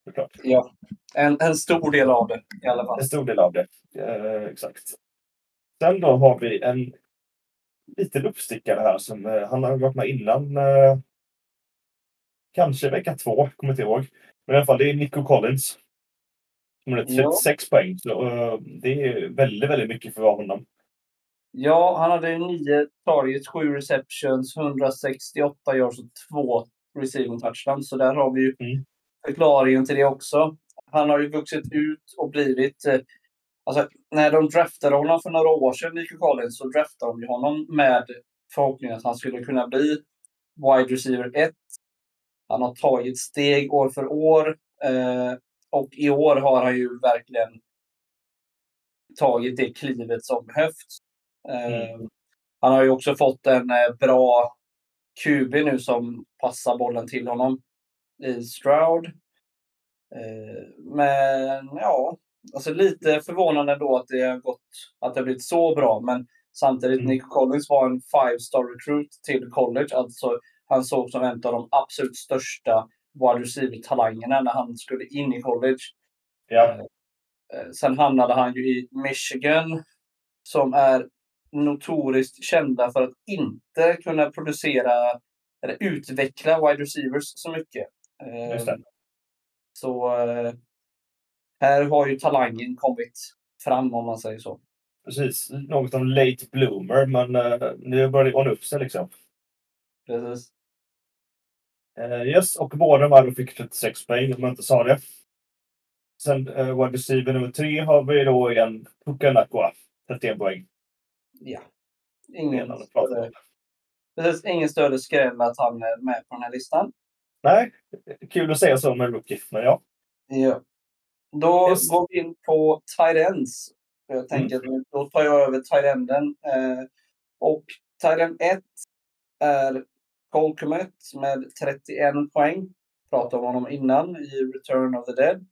Speaker 2: Såklart.
Speaker 1: ja. En, en stor del av det i alla fall.
Speaker 2: En stor del av det. Eh, exakt. Sen då har vi en liten uppstickare här som eh, han har varit med innan. Eh, kanske vecka två, kommer inte ihåg. Men i alla fall, det är Nico Collins. Som har
Speaker 1: Ja.
Speaker 2: 36 poäng. Så, eh, det är väldigt, väldigt mycket för honom.
Speaker 1: Ja, han hade nio targets, sju receptions, 168 yards och två receiving touchdowns. Så där har vi ju
Speaker 2: Mm.
Speaker 1: förklaringen till det också. Han har ju vuxit ut och blivit... Eh, alltså, när de draftade honom för några år sedan, Nico Collins, så draftade de honom med förhoppningen att han skulle kunna bli wide receiver 1. Han har tagit steg år för år. Eh, och i år har han ju verkligen tagit det klivet som behövts. Eh, Han har ju också fått en eh, bra QB nu som passar bollen till honom i Stroud. Eh, Men ja, alltså lite förvånande då att det har gått, att det har blivit så bra. Men samtidigt,
Speaker 2: Mm.
Speaker 1: Nick Collins var en five star recruit till college. Alltså han såg som en av de absolut största wide receiver-talangerna när han skulle in i college.
Speaker 2: Ja,
Speaker 1: Eh, Sen hamnade han ju i Michigan som är notoriskt kända för att inte kunna producera eller utveckla wide receivers så mycket. Eh. Så eh, här har ju talangen kommit fram om man säger så.
Speaker 2: Precis. Något av late bloomer, men nu börjar det ordna upp sig liksom.
Speaker 1: Precis.
Speaker 2: Uh, yes, och båda var fick 36 poäng om jag inte sa det. Sen uh, wide receiver nummer tre har vi då igen Pukanakua, 31 poäng.
Speaker 1: Ja. Ingen större, precis, ingen större skräll att han är med på den här listan.
Speaker 2: Nej, kul att säga så med rookie, men ja.
Speaker 1: Ja. Då
Speaker 2: Yes.
Speaker 1: går vi in på ends. Jag tänker att då tar jag över tight enden. Eh, och end 1 är Cole Kmet med 31 poäng. Pratade om honom innan i Return of the Dead.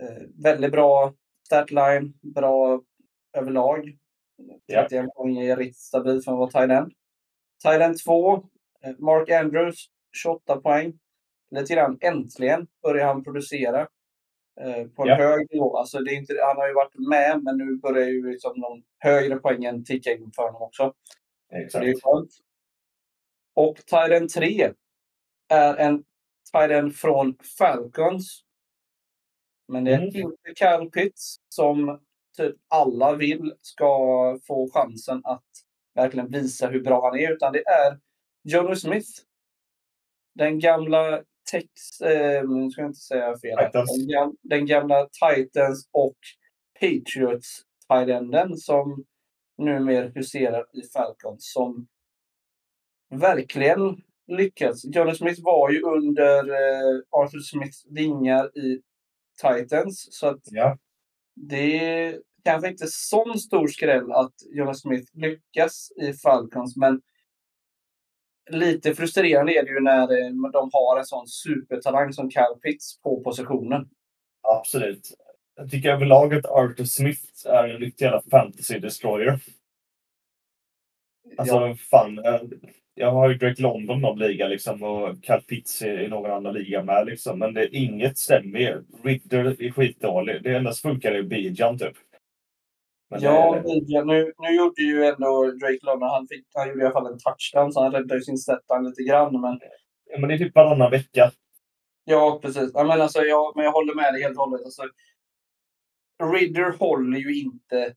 Speaker 1: Eh, väldigt bra statline, bra överlag.
Speaker 2: Ja.
Speaker 1: 31 poäng är riktigt stabilt för att vara. Tight end 2, eh, Mark Andrews, 28 poäng. Lite grann äntligen börjar han producera eh, på en
Speaker 2: Ja.
Speaker 1: hög nivå. Alltså det är inte, han har ju varit med, men nu börjar ju liksom de högre poängen ticka in för honom också. Så
Speaker 2: Exakt.
Speaker 1: det är skönt. Och Tiden 3 är en Tiden från Falcons. Men det är
Speaker 2: Mm.
Speaker 1: inte Kyle Pitts som typ alla vill ska få chansen att verkligen visa hur bra han är. Utan det är Jonas Smith. Den gamla Tex... Eh, nu ska jag inte säga fel. Den, gam, den gamla Titans och Patriots Tidenden som numera huserar i Falcons. Som verkligen lyckats. Jonas Smith var ju under eh, Arthur Smiths vingar i Titans. Så att
Speaker 2: Ja.
Speaker 1: det är kanske inte sån stor skräll att Jonas Smith lyckas i Falcons, men lite frustrerande är det ju när eh, de har en sån supertalang som Cal Pitts på positionen.
Speaker 2: Absolut. Jag tycker överlag att Arthur Smith är en riktig jävla fantasy destroyer. Alltså
Speaker 1: Ja,
Speaker 2: fan. Eh, Jag har ju Drake London någon liga liksom och Cal Pitts i någon annan liga med liksom. Men det är inget stämmer. Ritter är skitdålig. Det endast funkar i Bijan typ. Men
Speaker 1: ja
Speaker 2: det,
Speaker 1: ja, nu, nu gjorde ju ändå Drake London, han, fick, han gjorde i alla fall en touchdown, så han räddade ju sin statline lite grann. Men
Speaker 2: ja, men det är typ varannan vecka.
Speaker 1: Ja, precis. Ja, men, alltså, jag, men jag håller med dig helt och hållet. Alltså, Ridder håller ju inte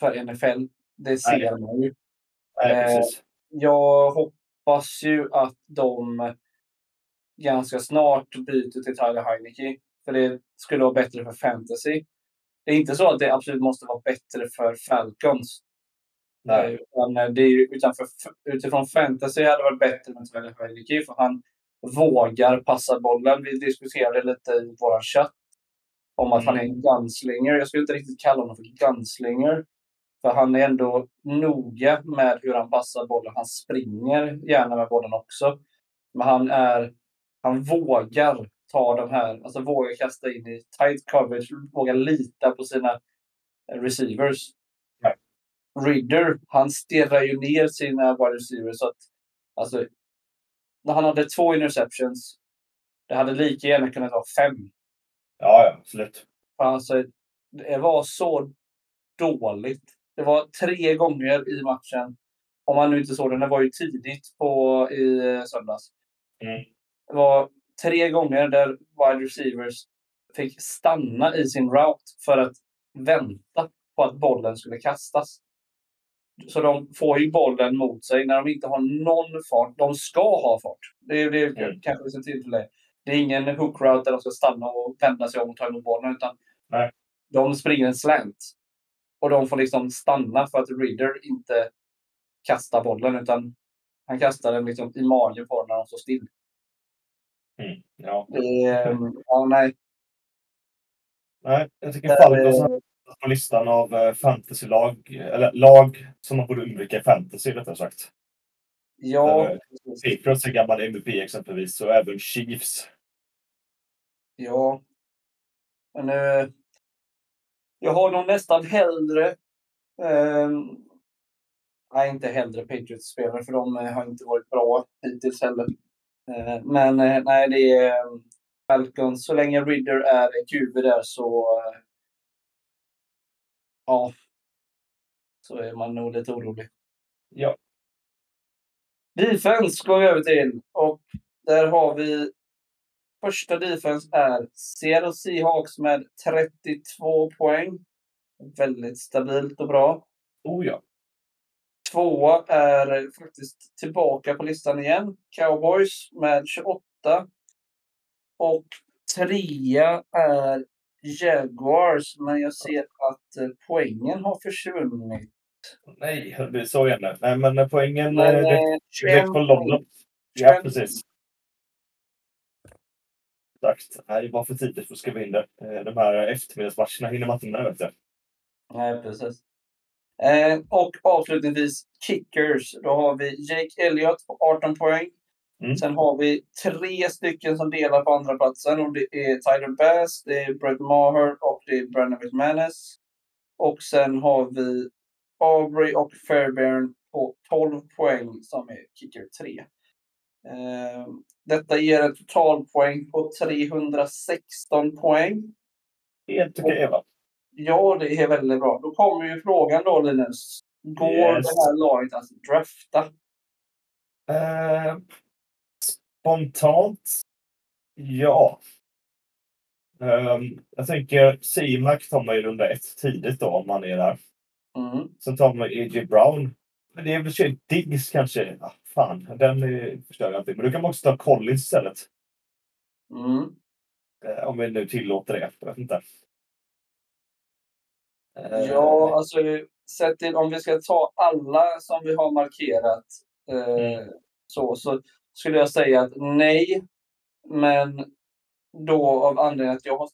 Speaker 1: för NFL. Det ser
Speaker 2: Nej.
Speaker 1: man ju.
Speaker 2: Nej,
Speaker 1: Eh,
Speaker 2: precis.
Speaker 1: Jag hoppas ju att de ganska snart byter till Tyler Heineke. För det skulle vara bättre för fantasy. Det är inte så att det absolut måste vara bättre för Falcons.
Speaker 2: Nej.
Speaker 1: Utan, eh, det är, utan för, utifrån fantasy hade det varit bättre med Tyler Heineke. För han vågar passa bollen. Vi diskuterade lite i vår chatt om att han är en gunslinger. Jag skulle inte riktigt kalla honom för gunslinger. För han är ändå noga med hur han passar bollen. Han springer gärna med bollen också. Men han är han vågar ta de här, alltså vågar kasta in i tight coverage, vågar lita på sina receivers.
Speaker 2: Ja.
Speaker 1: Ridder, han stirrar ju ner sina wide receivers. Så att, alltså, när han hade två interceptions, det hade lika gärna kunnat vara fem.
Speaker 2: Ja, ja, absolut.
Speaker 1: Alltså, det var så dåligt. Det var tre gånger i matchen. Om man nu inte såg den, det var ju tidigt på, i eh, söndags.
Speaker 2: Mm.
Speaker 1: Det var tre gånger där wide receivers fick stanna i sin route för att vänta på att bollen skulle kastas. Så de får ju bollen mot sig när de inte har någon fart. De ska ha fart. Det är det är
Speaker 2: Mm.
Speaker 1: kanske vi ser till det. Det är ingen hook route där de ska stanna och vända sig om och ta emot bollen. Utan
Speaker 2: Nej.
Speaker 1: de springer en slant. Och de får liksom stanna för att Ridder inte kastar bollen. Utan han kastar den liksom i magen på dem när de står still.
Speaker 2: Mm. Ja.
Speaker 1: Är, ja, nej.
Speaker 2: Nej, jag tycker Falcons har på listan av eh, fantasylag, eller lag som man borde undvika i fantasy rättare sagt.
Speaker 1: Ja,
Speaker 2: Eh. Patriots är gammal MVP exempelvis, och även Chiefs.
Speaker 1: Ja. Men eh, jag har nog nästan hellre... Eh, nej, inte hellre Patriots-spelare för de eh, har inte varit bra hittills heller. Eh, men eh, nej, det är eh, Falcons. Så länge Ridder är QB där så... Eh, ja. Så är man nog lite orolig.
Speaker 2: Ja.
Speaker 1: Defense går vi över till. Och där har vi första defense är Seattle Seahawks med 32 poäng. Väldigt stabilt och bra.
Speaker 2: Oh ja.
Speaker 1: Tvåa är faktiskt tillbaka på listan igen. Cowboys med 28. Och trea är Jaguars, men jag ser att eh, poängen har försvunnit.
Speaker 2: Nej, det blir så igen. Nej, men poängen
Speaker 1: Men,
Speaker 2: eh, direkt,
Speaker 1: eh,
Speaker 2: direkt
Speaker 1: 21
Speaker 2: på London. Ja,
Speaker 1: 21
Speaker 2: precis. Exakt. Nej, det var för tidigt för att skriva in det. Eh, De här eftermiddagsmatcherna hinner man inte med, vet du.
Speaker 1: Nej, precis. Eh, och avslutningsvis kickers. Då har vi Jake Elliott på 18 poäng.
Speaker 2: Mm.
Speaker 1: Sen har vi tre stycken som delar på andra platsen och det är Tyler Bass, det är Brett Maher och det är Brandon McManus. Och sen har vi Aubrey och Fairbairn på 12 poäng som är kicker 3. Eh, detta ger en totalpoäng på 316 poäng.
Speaker 2: Helt okej, va?
Speaker 1: Ja, det är väldigt bra. Då kommer ju frågan då, Linus. Går
Speaker 2: Yes.
Speaker 1: det här laget att drafta?
Speaker 2: Eh, spontant, ja. Ehm, jag tänker C-Mac tar man i runda ett tidigt då om man är där.
Speaker 1: Mm.
Speaker 2: Sen tar man A.J. Brown. Men det är väl sig Diggs kanske. Ah, fan, den förstör jag inte. Men du kan man också ta Collins istället.
Speaker 1: Mm.
Speaker 2: Eh, om vi nu tillåter det. Jag vet inte. Eh,
Speaker 1: Ja, alltså sett till om vi ska ta alla som vi har markerat eh,
Speaker 2: Mm.
Speaker 1: så, så skulle jag säga att nej. Men då av anledningen att jag har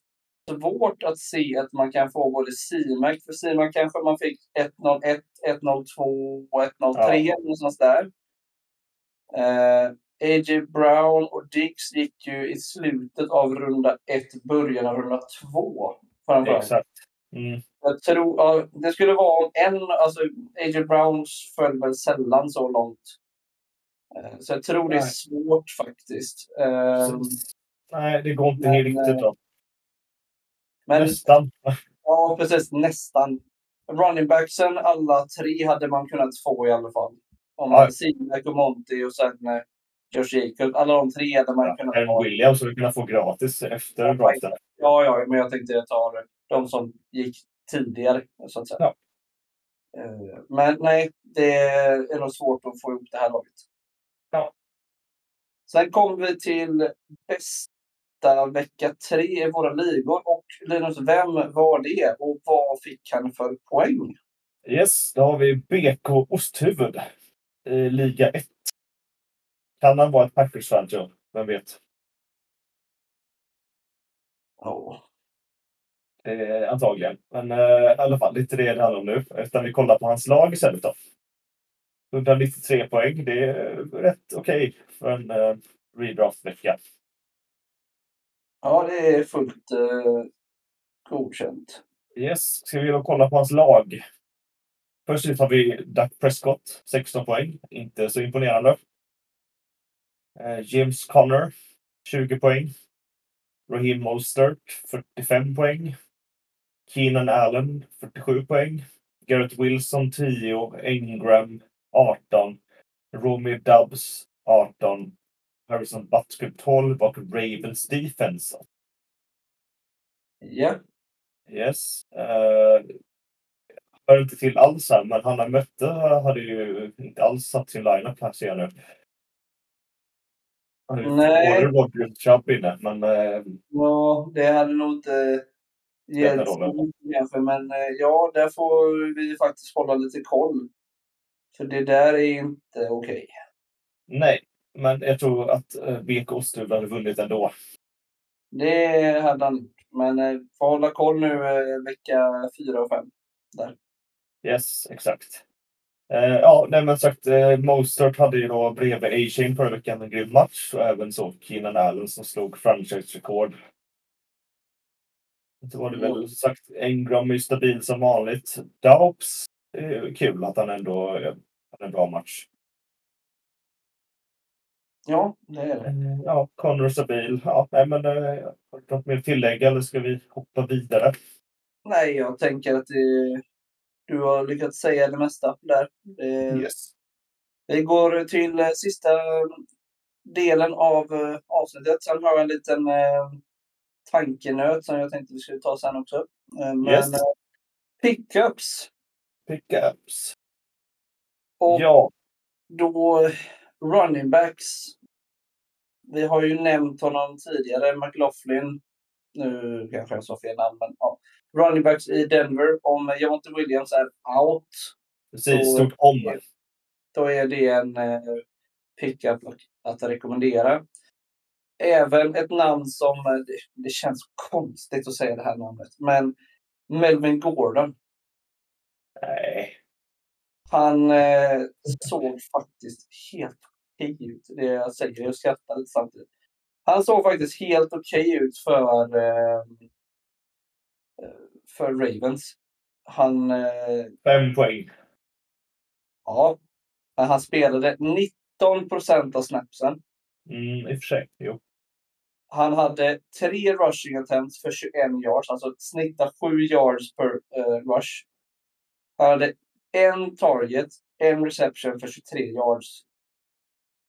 Speaker 1: svårt att se att man kan få både CMAC, för CMAC kanske man fick 101, 102 och 103
Speaker 2: Ja.
Speaker 1: någonstans där. Eh, A.J. Brown och Diggs gick ju i slutet av runda ett, början av runda två. får jag för mig.
Speaker 2: Exakt. Mm.
Speaker 1: Jag tror, ja, det skulle vara om en, alltså A.J. Browns föll väl sällan så långt. Eh, Så jag tror det är svårt faktiskt. Eh,
Speaker 2: nej, det går inte
Speaker 1: men,
Speaker 2: riktigt bra.
Speaker 1: Men
Speaker 2: Nästan.
Speaker 1: ja, precis nästan. Running backsen, alla tre hade man kunnat få i alla fall. Om man
Speaker 2: Ja.
Speaker 1: hade Simek och Monty och sen eh, Josh Jacobs. Alla de tre hade man kunnat
Speaker 2: Aaron
Speaker 1: ha.
Speaker 2: Williams skulle kunna få gratis efter
Speaker 1: Ja,
Speaker 2: draften.
Speaker 1: Ja, ja, men jag tänkte jag tar de som gick tidigare. Så att säga.
Speaker 2: Ja.
Speaker 1: Eh, Men nej, det är nog svårt att få ihop det här laget.
Speaker 2: Ja.
Speaker 1: Sen kommer vi till bästa vecka tre i våra ligor. Och Linus, vem var det och vad fick han för poäng?
Speaker 2: Yes, då har vi BK Osthuvud. I Liga 1. Kan han vara ett Packers-fan, jag. Vem vet?
Speaker 1: Ja.
Speaker 2: Eh, antagligen. Men eh, i alla fall, inte det det handlar om nu. Utan vi kollar på hans lag istället då. 193 poäng. Det är rätt okej för en eh, redraft-vecka
Speaker 1: ja, det är fullt eh, godkänt.
Speaker 2: Yes, ska vi då kolla på hans lag. Först ut har vi Duck Prescott, 16 poäng. Inte så imponerande. Eh, James Conner, 20 poäng. Raheem Mostert, 45 poäng. Keenan Allen, 47 poäng. Garrett Wilson, 10. Engram, 18. Romeo Dubs, 18. Harrison Butker, 12. Och Ravens Defense,
Speaker 1: Ja,
Speaker 2: Yes. Uh, hör inte till alls här, men Hanna Mötte hade ju inte alls satt sin lineup här. Han ju
Speaker 1: Nej.
Speaker 2: både Roger och Chubb inne, men eh,
Speaker 1: ja, det hade nog inte kanske. Men eh, ja, där får vi faktiskt hålla lite koll. För det där är inte okej.
Speaker 2: nej. Men jag tror att BK Osthuv hade vunnit ändå.
Speaker 1: Det hade han. Men eh, får hålla koll nu eh, vecka fyra och fem. Där.
Speaker 2: Yes, exakt. Eh, ja, nej, men sagt, uh, Mostert hade ju då bredvid A-Chain förra veckan en grym match och även så Keenan Allen som slog franchise-rekord. Så var det väl
Speaker 1: Mm.
Speaker 2: sagt, Engram är stabil som vanligt. Det är ju kul att han ändå eh, hade en bra match.
Speaker 1: Ja, det är det.
Speaker 2: Eh, ja, Connor stabil. Ja, nej, men eh, har du något mer att tillägga eller ska vi hoppa vidare?
Speaker 1: Nej, jag tänker att det, du har lyckats säga det mesta där. Det,
Speaker 2: Yes.
Speaker 1: Vi går till eh, sista delen av eh, avsnittet. Sen har jag en liten eh, tankenöt som jag tänkte vi skulle ta sen också. Eh, men
Speaker 2: Yes.
Speaker 1: eh, pickups.
Speaker 2: Pickups.
Speaker 1: Och
Speaker 2: Ja,
Speaker 1: då running backs. Vi har ju nämnt honom tidigare, McLaughlin. Nu kanske jag sa fel namn, men ja. Running backs i Denver. Om Jonte Williams är out,
Speaker 2: precis.
Speaker 1: Så-
Speaker 2: Stort om.
Speaker 1: då är det en eh, pickup att, att rekommendera. Även ett namn som, eh, det, det känns konstigt att säga det här namnet, men Melvin Gordon.
Speaker 2: Nej.
Speaker 1: Han eh, såg faktiskt helt okej ut. Det jag säger, jag skrattar lite samtidigt. Han såg faktiskt helt okej ut för, eh, för Ravens. Han, eh,
Speaker 2: Fem poäng.
Speaker 1: ja, men han spelade 19 procent av snapsen.
Speaker 2: Mm, I och för sig. Jo.
Speaker 1: Han hade tre rushing attempts för 21 yards, alltså snitta 7 yards per eh, rush. Han hade en target, en reception för 23 yards.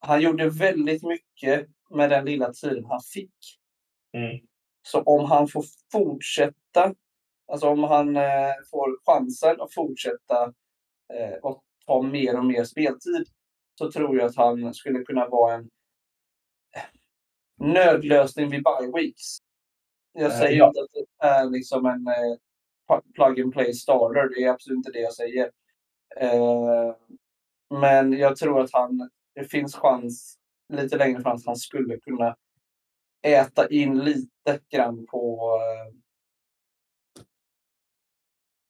Speaker 1: Han gjorde väldigt mycket med den lilla tiden han fick.
Speaker 2: Mm.
Speaker 1: Så om han får fortsätta, alltså om han eh, får chansen att fortsätta eh, och ta mer och mer speltid, så tror jag att han skulle kunna vara en eh, nödlösning vid bye weeks. Jag
Speaker 2: Eh,
Speaker 1: säger
Speaker 2: ja.
Speaker 1: inte att det är liksom en eh, pl- plug and play starter. Det är absolut inte det jag säger. Eh, men jag tror att han, det finns chans lite längre fram att han skulle kunna äta in lite grann på eh,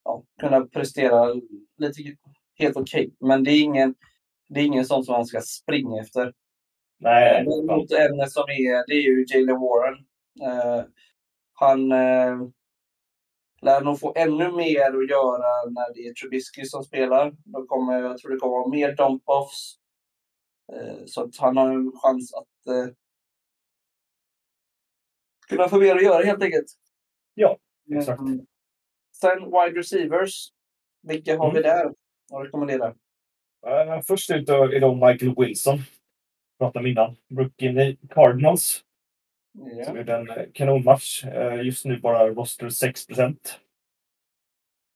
Speaker 1: ja, kunna prestera lite helt okej. Men det är ingen det är ingen sån som han ska springa efter.
Speaker 2: Nej.
Speaker 1: Men mot en som är, det är ju Jalen Warren. Eh, han eh, lär nog få ännu mer att göra när det är Trubisky som spelar. Då kommer, jag tror det kommer vara mer dump-offs. Eh, så att han har en chans att eh, kunna få mer att göra helt enkelt.
Speaker 2: Ja, exakt.
Speaker 1: Mm. Sen wide receivers. Vilka har vi där att rekommendera?
Speaker 2: Uh, först ut är då Michael Wilson. Pratade om innan. Rookien i Cardinals.
Speaker 1: Ja.
Speaker 2: Som gjorde en eh, kanonmatch. Eh, just nu bara roster 6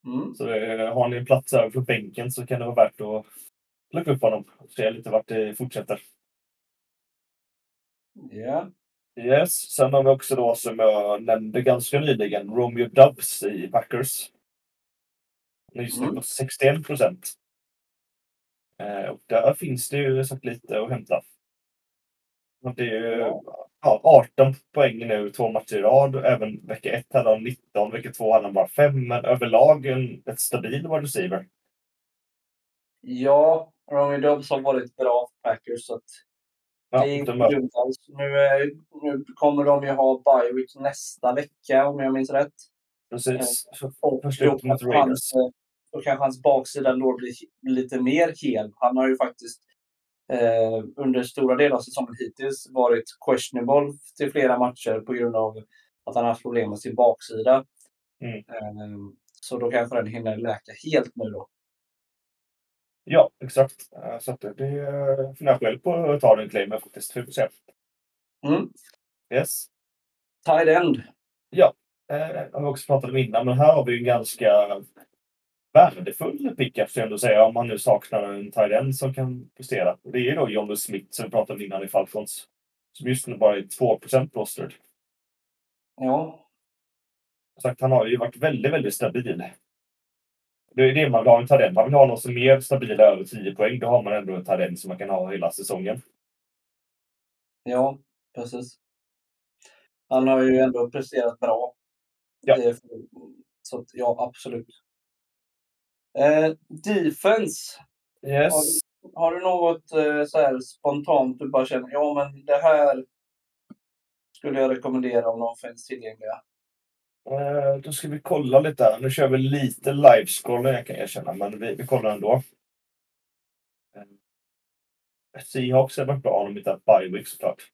Speaker 1: Mm.
Speaker 2: Så eh, har ni en plats över på bänken så kan det vara värt att plocka upp honom och se lite vart det fortsätter.
Speaker 1: Ja.
Speaker 2: Yes. Sen har vi också då som jag nämnde ganska nyligen Romeo Dubs i Packers. Han är Just nu på 61 procent. Eh, och där finns det ju sagt lite att hämta. Och det är ju ja, 18 poäng nu, två matcher i rad. Även vecka 1 hade han 19, vecka 2 hade han bara 5. Men överlag en ett stabil wide receiver.
Speaker 1: Ja, Romeo Dobbs har varit bra för Packers. Så
Speaker 2: Ja,
Speaker 1: det är inte dumt alls. Nu, nu kommer de ju ha bye week nästa vecka om jag minns rätt.
Speaker 2: precis. Så
Speaker 1: Och då hans, eh, då kanske hans baksida då blir lite mer hel. Han har ju faktiskt eh, under stora delar av säsongen hittills varit questionable till flera matcher på grund av att han har haft problem med sin baksida.
Speaker 2: Mm.
Speaker 1: Eh, så då kanske den hinner läka helt nu då.
Speaker 2: Ja, exakt. Eh, Så att det, det funderar jag själv på att ta den claimen faktiskt. Vi får se.
Speaker 1: Mm.
Speaker 2: Yes.
Speaker 1: Tight end.
Speaker 2: Eh, har vi också pratat om innan, men här har vi en ganska värdefull pickup, ska jag ändå säga, om man nu saknar en tight end som kan prestera. Och det är då John Smith som vi pratade om innan i Falcons. Som just nu bara är 2% rostered.
Speaker 1: Ja,
Speaker 2: sagt, han har ju varit väldigt, väldigt stabil. Det är det man vill ha en end. Man vill ha någon som är mer stabil över 10 poäng. Då har man ändå en end som man kan ha hela säsongen.
Speaker 1: ja, precis. Han har ju ändå presterat bra.
Speaker 2: Ja.
Speaker 1: Så att, ja, absolut. Eh, defense.
Speaker 2: Yes.
Speaker 1: Har du något eh, så här spontant du bara känner, ja men det här skulle jag rekommendera om de finns tillgängliga?
Speaker 2: Eh, då ska vi kolla lite här. Nu kör vi lite live-scroller jag kan erkänna, men vi, vi kollar ändå. Eh, Seahawks har varit bra om de inte haft bye week såklart.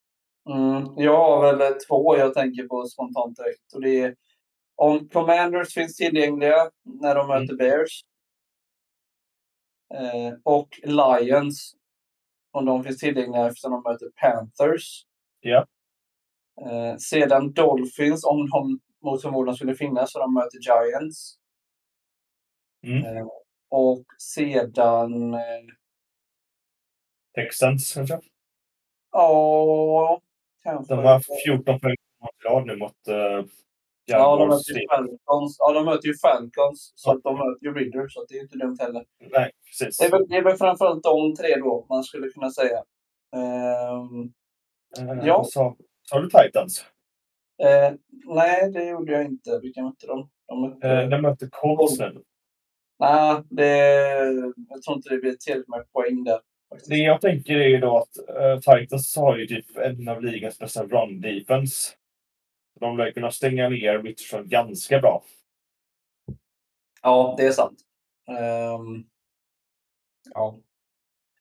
Speaker 1: Mm, jag har väl två jag tänker på spontant direkt. Och det är om Commanders finns tillgängliga när de möter Bears. Eh, och Lions. om de finns tillgängliga eftersom de möter Panthers.
Speaker 2: Ja.
Speaker 1: Eh, sedan Dolphins, om de mot förmodan skulle finnas, så de möter Giants.
Speaker 2: Mm.
Speaker 1: Eh, och sedan... Eh,
Speaker 2: Texans kanske?
Speaker 1: Ja, kanske.
Speaker 2: De har haft 14 poäng rad nu mot uh,
Speaker 1: Ja, de möter ju Falcons. Ja, de möter ju Falcons. Så att de möter ju Ridders, så det är inte dumt heller.
Speaker 2: Nej, precis.
Speaker 1: Det är, väl, det är väl framförallt de tre då, man skulle kunna säga. Ehm,
Speaker 2: Eh,
Speaker 1: ja.
Speaker 2: Sa, sa du Titans?
Speaker 1: Eh, nej, det gjorde jag inte. Vilka mötte de? de mötte,
Speaker 2: Eh, de Colts nu.
Speaker 1: Nej, det, jag tror inte det blir tillräckligt med poäng där. faktiskt.
Speaker 2: Det jag tänker är ju då att uh, Titans har ju typ en av ligans bästa run defense. De lär kunna stänga ner Richardson ganska bra.
Speaker 1: Ja, det är sant. Ehm, ja.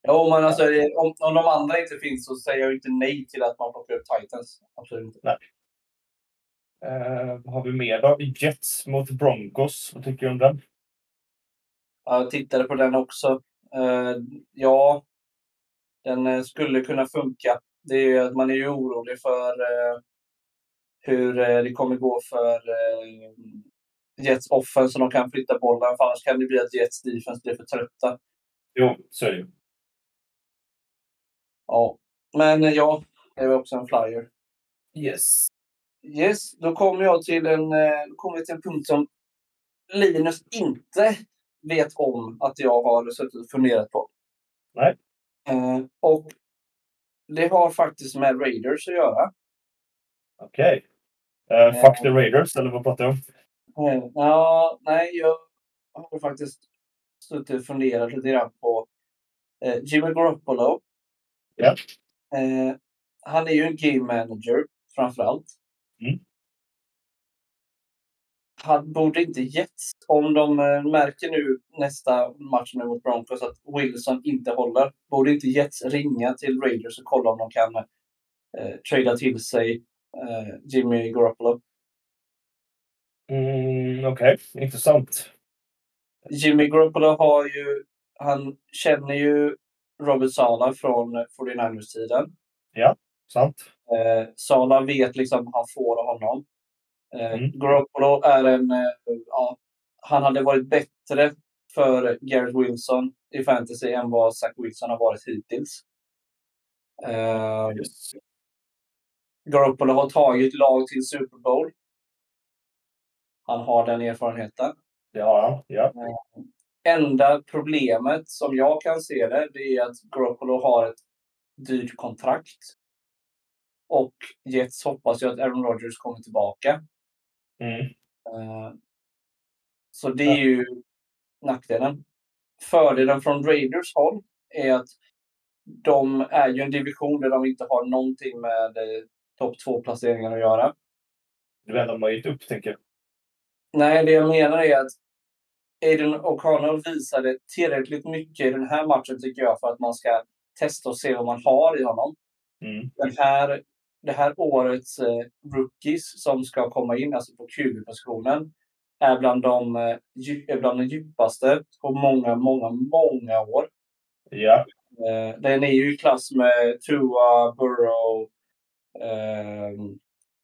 Speaker 1: Jo, men alltså, om, om de andra inte finns så säger jag inte nej till att man plockar upp Titans. Absolut inte.
Speaker 2: Eh, vad har vi mer då? Jets mot Broncos. Vad tycker du om den?
Speaker 1: Jag tittade på den också. Eh, ja, den eh, skulle kunna funka. Det är ju att man är ju orolig för eh, hur eh, det kommer gå för eh, Jets offense så de kan flytta bollen. För annars kan det bli att Jets defense blir för trötta.
Speaker 2: Jo, så är det.
Speaker 1: Ja, men eh, ja, det var också en flyer.
Speaker 2: Yes.
Speaker 1: Yes, då kommer jag till en, eh, då kommer jag till en punkt som Linus inte vet om att jag har suttit och funderat på.
Speaker 2: Nej.
Speaker 1: Eh, och det har faktiskt med Raiders att göra.
Speaker 2: Okej. Eh, fuck the Raiders, eller vad pratar jag om?
Speaker 1: Eh, ja, nej, jag har faktiskt suttit och funderat lite grann på eh, Jimmy Garoppolo.
Speaker 2: Ja.
Speaker 1: Eh, han är ju en game manager framför allt.
Speaker 2: Mm.
Speaker 1: Han borde inte getts om de eh, märker nu nästa match nu mot Broncos att Wilson inte håller. Borde inte Jets ringa till Raiders och kolla om de kan eh, trada till sig eh, Jimmy Garoppolo.
Speaker 2: Mm, Okej, intressant.
Speaker 1: Jimmy Garoppolo har ju, han känner ju Robert Sala från 49ers-tiden.
Speaker 2: Sant.
Speaker 1: Eh, Sala vet liksom vad han får av honom. Eh,
Speaker 2: Mm.
Speaker 1: Garoppolo är en, eh, ja, han hade varit bättre för Garrett Wilson i fantasy än vad Zach Wilson har varit hittills. Eh,
Speaker 2: Yes.
Speaker 1: Garoppolo har tagit lag till Super Bowl. Han har den erfarenheten.
Speaker 2: Det har han. Ja.
Speaker 1: Enda problemet som jag kan se det, det är att Garoppolo har ett dyrt kontrakt. Och Jets hoppas ju att Aaron Rodgers kommer tillbaka.
Speaker 2: Mm.
Speaker 1: Eh, Så det är ju nackdelen. Fördelen från Raiders håll är att de är ju en division där de inte har någonting med eh, topp två placeringar att göra.
Speaker 2: Det är väl de har gett upp, tänker jag.
Speaker 1: Nej, det jag menar är att Aiden O'Connell visade tillräckligt mycket i den här matchen tycker jag för att man ska testa och se vad man har i honom.
Speaker 2: Mm.
Speaker 1: Den här, det här årets eh, rookies som ska komma in, alltså på QB-positionen, är bland de, eh, dju- är bland de djupaste på många, många, många år.
Speaker 2: Ja.
Speaker 1: Eh, den är ju i klass med Tua, Burrow, eh,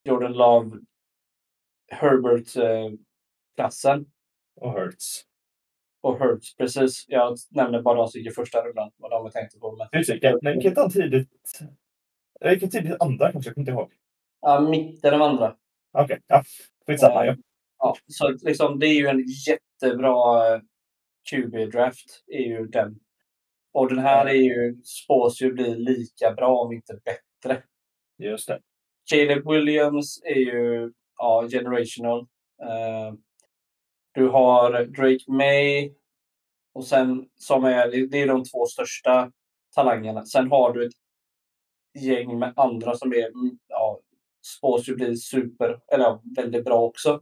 Speaker 1: Jordan Love, Herbert-klassen.
Speaker 2: Och Hurts.
Speaker 1: och Hurts, precis. Jag nämner bara de som gick i första rundan, vad de är tänkte på. Men,
Speaker 2: Ursäkta, men vilket han tidigt... eh, Vilket tidigt andra kanske? Jag kommer inte ihåg.
Speaker 1: ja, mitten av andra.
Speaker 2: Okej, ja. Skitsamma. Ja.
Speaker 1: Ja, så liksom, det är ju en jättebra eh, QB-draft. är ju den. Och den här är ju, spås ju bli lika bra, om inte bättre.
Speaker 2: Just det.
Speaker 1: Caleb Williams är ju ja, generational. Eh, du har Drake May. Och sen som är, det är de två största talangerna. Sen har du ett gäng med andra som är, mm, ja, spås ju bli super, eller ja, väldigt bra också.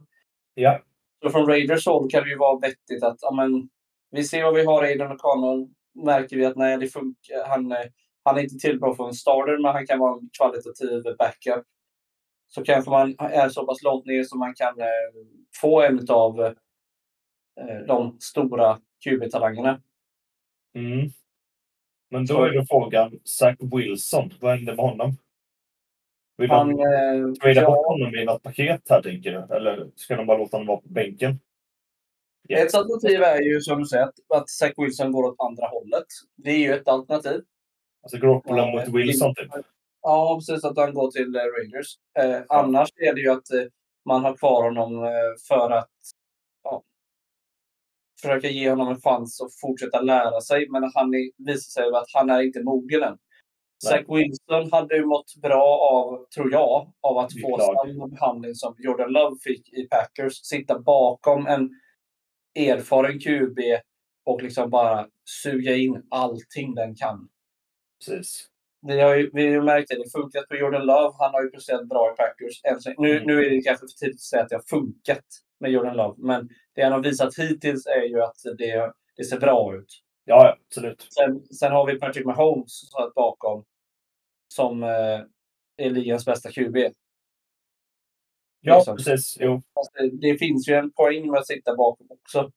Speaker 2: Ja.
Speaker 1: Så från Raiders håll kan det ju vara vettigt att ja, men, vi ser vad vi har i Aiden O'Connell. Märker vi att nej, det funkar. Han, han är inte till bra för en starter, men han kan vara en kvalitativ backup. Så kanske man är så pass långt ner så man kan eh, få en av eh, de stora QB-talangerna.
Speaker 2: Mm. Men då är då frågan, Zach Wilson, vad händer med honom? Vill
Speaker 1: Han,
Speaker 2: de
Speaker 1: eh,
Speaker 2: trada bort
Speaker 1: ja,
Speaker 2: honom i något paket här tänker du? Eller ska de bara låta honom vara på bänken?
Speaker 1: ett alternativ är ju som du säger att, att Zach Wilson går åt andra hållet. Det är ju ett alternativ.
Speaker 2: Alltså Garoppolo
Speaker 1: Ja,
Speaker 2: mot Wilson typ.
Speaker 1: Ja, precis. Att han går till eh, Raiders. Eh, annars är det ju att eh, man har kvar honom eh, för att ja, försöka ge honom en chans att fortsätta lära sig. Men han är, visar sig att han är inte mogen än. Zach Wilson hade ju mått bra av, tror jag, av att få samma behandling som Jordan Love fick i Packers. Sitta bakom en erfaren QB och liksom bara suga in allting den kan.
Speaker 2: Precis.
Speaker 1: Vi har ju, vi har ju märkt det. Det funkat på Jordan Love. Han har ju presterat bra i Packers. Nu,
Speaker 2: Mm.
Speaker 1: nu är det kanske för tidigt att säga att det har funkat med Jordan Love. Men det han har visat hittills är ju att det, det ser bra ut.
Speaker 2: Ja, absolut.
Speaker 1: Sen, sen har vi Patrick Mahomes bakom. Som eh, är ligans bästa QB.
Speaker 2: Ja,
Speaker 1: Liksom.
Speaker 2: precis. Jo,
Speaker 1: det, det finns ju en poäng med att sitta bakom också.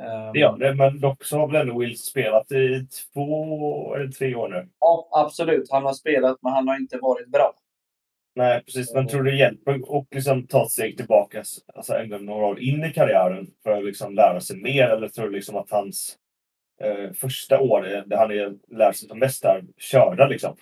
Speaker 1: Ehm,
Speaker 2: det gör det. Men dock så har väl ändå Wills spelat i två eller tre år nu.
Speaker 1: Ja, absolut. Han har spelat, men han har inte varit bra.
Speaker 2: Nej, precis. Men tror du det hjälper att liksom ta ett steg tillbaka, alltså ändå några år in i karriären för att liksom lära sig mer? Eller tror du liksom att hans eh, första år, eh, där han är, lär sig som mest, är körda liksom?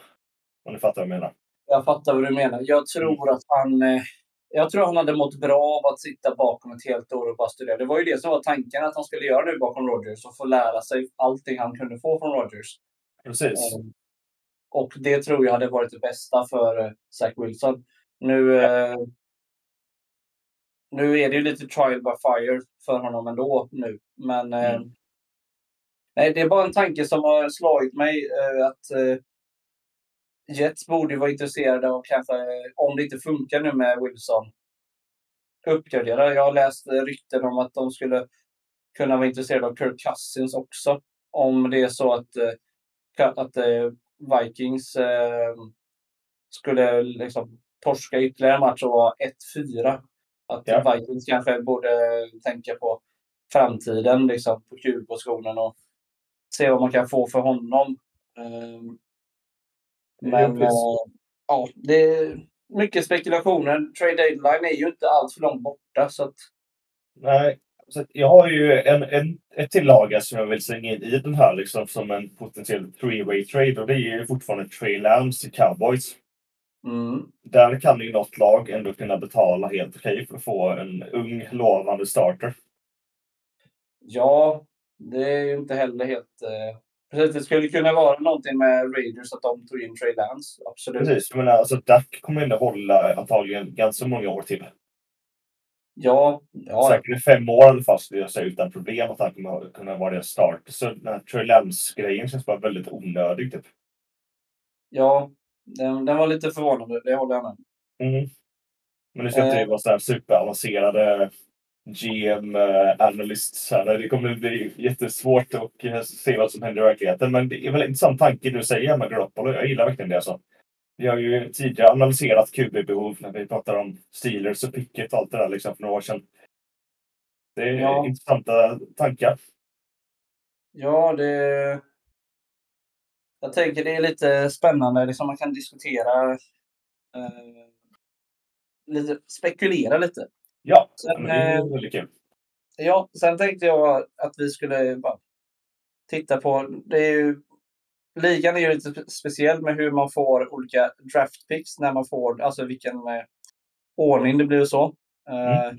Speaker 2: Om du fattar vad jag menar.
Speaker 1: Jag fattar vad du menar. Jag tror att han... eh, Jag tror han hade mått bra av att sitta bakom ett helt år och bara studera. Det var ju det som var tanken att han skulle göra nu bakom Rodgers och få lära sig allting han kunde få från Rodgers.
Speaker 2: Precis.
Speaker 1: Eh, Och det tror jag hade varit det bästa för eh, Zach Wilson. Nu, eh, nu är det ju lite trial by fire för honom ändå nu. Men eh,
Speaker 2: Mm.
Speaker 1: nej, det är bara en tanke som har slagit mig att Jets borde ju vara intresserade av kanske, om det inte funkar nu med Wilson, uppgradera. Jag har läst rykten om att de skulle kunna vara intresserade av Kirk Cousins också. Om det är så att, att Vikings eh, skulle liksom torska ytterligare match och vara 1-4. Att
Speaker 2: Ja.
Speaker 1: Vikings kanske borde tänka på framtiden liksom, på QB-positionen och se vad man kan få för honom. Ehm, Men eh, ja, det är mycket spekulationer. Trade deadline är ju inte allt för långt borta. Så att,
Speaker 2: Nej, så jag har ju en, en, ett till lag som jag vill slänga in i den här liksom, som en potentiell three-way trade och det är ju fortfarande Trey Lance i Cowboys.
Speaker 1: mm,
Speaker 2: Där kan ju något lag ändå kunna betala helt okej för att få en ung lovande starter.
Speaker 1: ja, det är ju inte heller helt... Eh, precis, det skulle kunna vara någonting med Raiders att de tog in Trey Lance. Absolut.
Speaker 2: Precis, jag menar alltså Dak kommer ändå hålla antagligen ganska många år till.
Speaker 1: Ja, ja,
Speaker 2: Säkert i fem år i alla fall skulle jag säga utan problem att han kommer kunna vara deras start. Så den här Trey Lance-grejen känns bara väldigt onödig. Typ.
Speaker 1: ja den, den var lite förvånande. Det håller jag med.
Speaker 2: Mm. Men det ska inte
Speaker 1: Eh.
Speaker 2: vara så här superavancerade GM eh, analysts här. Det kommer bli jättesvårt att se vad som händer i verkligheten. Men det är väl en intressant tanke du säger med Garoppolo. Jag gillar verkligen det. Alltså. Vi har ju tidigare analyserat QB-behov när vi pratar om Steelers och Pickett och allt det där liksom för några år sedan. Det är
Speaker 1: Ja.
Speaker 2: intressanta tankar.
Speaker 1: Ja, det... Jag tänker det är lite spännande. Liksom man kan diskutera. Eh, lite, spekulera lite.
Speaker 2: Ja,
Speaker 1: Sen,
Speaker 2: det är
Speaker 1: eh,
Speaker 2: väldigt kul.
Speaker 1: Ja, sen tänkte jag att vi skulle bara titta på... Det är ju, ligan är ju lite spe- speciell med hur man får olika draft picks när man får, alltså vilken eh, ordning det blir och så. Eh,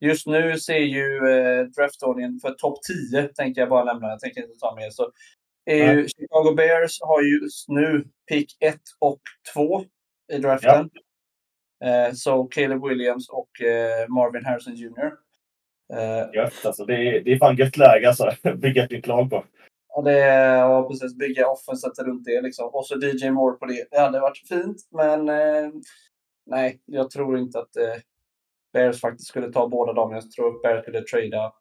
Speaker 1: Just nu ser ju eh, draftordningen för topp 10, tänker jag bara nämna. Jag tänker inte ta med. Så är ju, Chicago Bears har ju just nu pick 1 och 2 i draften. Eh, så Caleb Williams och eh, Marvin Harrison Jr. Eh,
Speaker 2: Gött alltså. Det är, det är fan gött läge alltså. Bygga ett nytt lag på
Speaker 1: och det är ja, precis bygga offenset runt det. Liksom. Och så DJ Moore på det. Det hade varit fint, men eh, nej, jag tror inte att eh, Bears faktiskt skulle ta båda dem. Jag tror att Bears skulle trada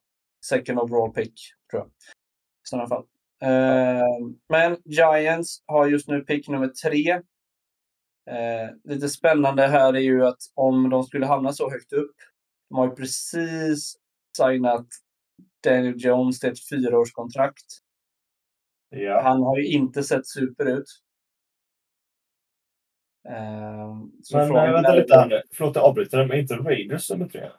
Speaker 1: second overall pick, tror jag. I sådana fall. Eh, men Giants har just nu pick nummer tre. Eh, lite spännande här är ju att om de skulle hamna så högt upp. De har ju precis signat Daniel Jones till ett fyraårskontrakt.
Speaker 2: Ja.
Speaker 1: Han har ju inte sett super ut. Ehm, så
Speaker 2: Men
Speaker 1: frågan
Speaker 2: vänta lite här nu. Förlåt, jag avbryter. Men inte Raiders nummer tre?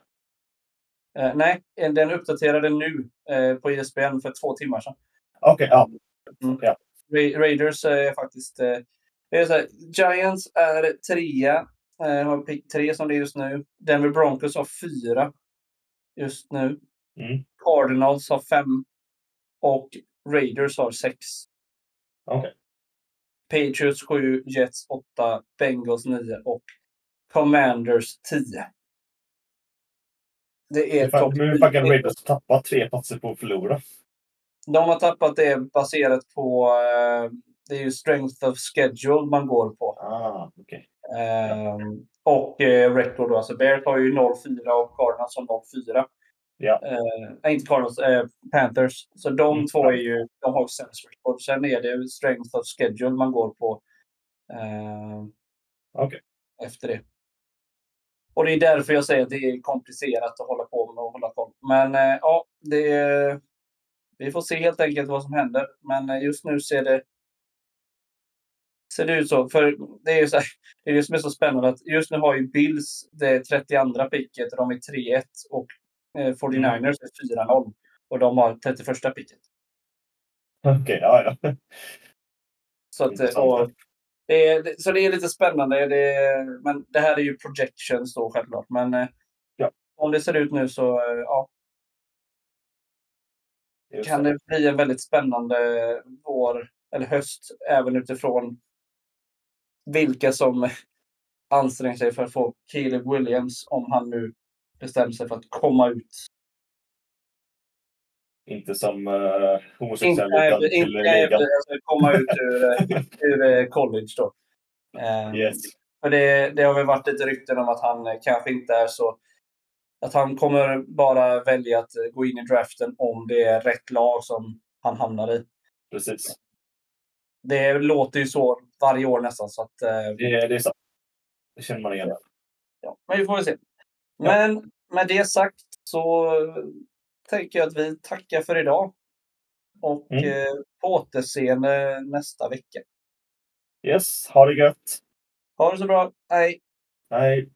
Speaker 1: Eh, nej, den uppdaterade nu eh, på ISBN för två timmar sedan.
Speaker 2: Okej, ja.
Speaker 1: Mm.
Speaker 2: ja.
Speaker 1: Ra- Raiders är faktiskt... Eh, är så här, Giants är trea. Eh, har pick tre som det är just nu. Denver Broncos har fyra just nu.
Speaker 2: Mm.
Speaker 1: Cardinals har fem. Och Raiders har sex.
Speaker 2: Okej.
Speaker 1: Patriots 7, Jets 8, Bengals 9 och Commanders 10. Det är topp
Speaker 2: Nu fucking Raiders tappat tre platser på att förlora.
Speaker 1: De har tappat det baserat på... Eh, det är ju strength of schedule man går på.
Speaker 2: Ah, okej.
Speaker 1: Ehm, och eh, record. Alltså Bears har ju 0-4 och Cardinals har 0-4.
Speaker 2: Ja.
Speaker 1: Eh, inte Cardinals, eh, Panthers. Så de
Speaker 2: Mm.
Speaker 1: två är ju, de har sämst record. Sen är det strength of schedule man går på. ehm,
Speaker 2: Okej.
Speaker 1: Efter det. Och det är därför jag säger att det är komplicerat att hålla på med och hålla koll. Men eh, ja, det, vi får se helt enkelt vad som händer. Men eh, just nu ser det ser det ut så. För det är ju så här, det är det som är så spännande att just nu har ju Bills det 32 picket och de är 3-1 och eh, 49ers är 4-0 och de har 31 picket.
Speaker 2: Okej, ja, ja.
Speaker 1: Så, att, eh, och, det är, så det är lite spännande. Det är, men det här är ju projections då självklart. Men eh,
Speaker 2: Ja.
Speaker 1: om det ser ut nu så ja,
Speaker 2: Just
Speaker 1: kan
Speaker 2: det
Speaker 1: bli en väldigt spännande vår eller höst även utifrån vilka som anstränger sig för att få Caleb Williams om han nu bestämmer sig för att komma ut.
Speaker 2: Inte som uh,
Speaker 1: Inte,
Speaker 2: homosexuell utan
Speaker 1: inte,
Speaker 2: till
Speaker 1: inte alltså, komma ut ur, eh, ur eh, college då. Eh,
Speaker 2: Yes.
Speaker 1: För det, det har väl varit lite rykten om att han kanske inte är så... Att han kommer bara välja att gå in i draften om det är rätt lag som han hamnar i.
Speaker 2: Precis.
Speaker 1: Det låter ju så varje år nästan. Så att, eh,
Speaker 2: Det, det är sant. Det känner man igen.
Speaker 1: ja, men vi får väl se. Men med det sagt så tänker jag att vi tackar för idag. Och
Speaker 2: Mm.
Speaker 1: eh, på återseende nästa vecka.
Speaker 2: Yes, ha det gött.
Speaker 1: Ha det så bra. Hej!
Speaker 2: Hej.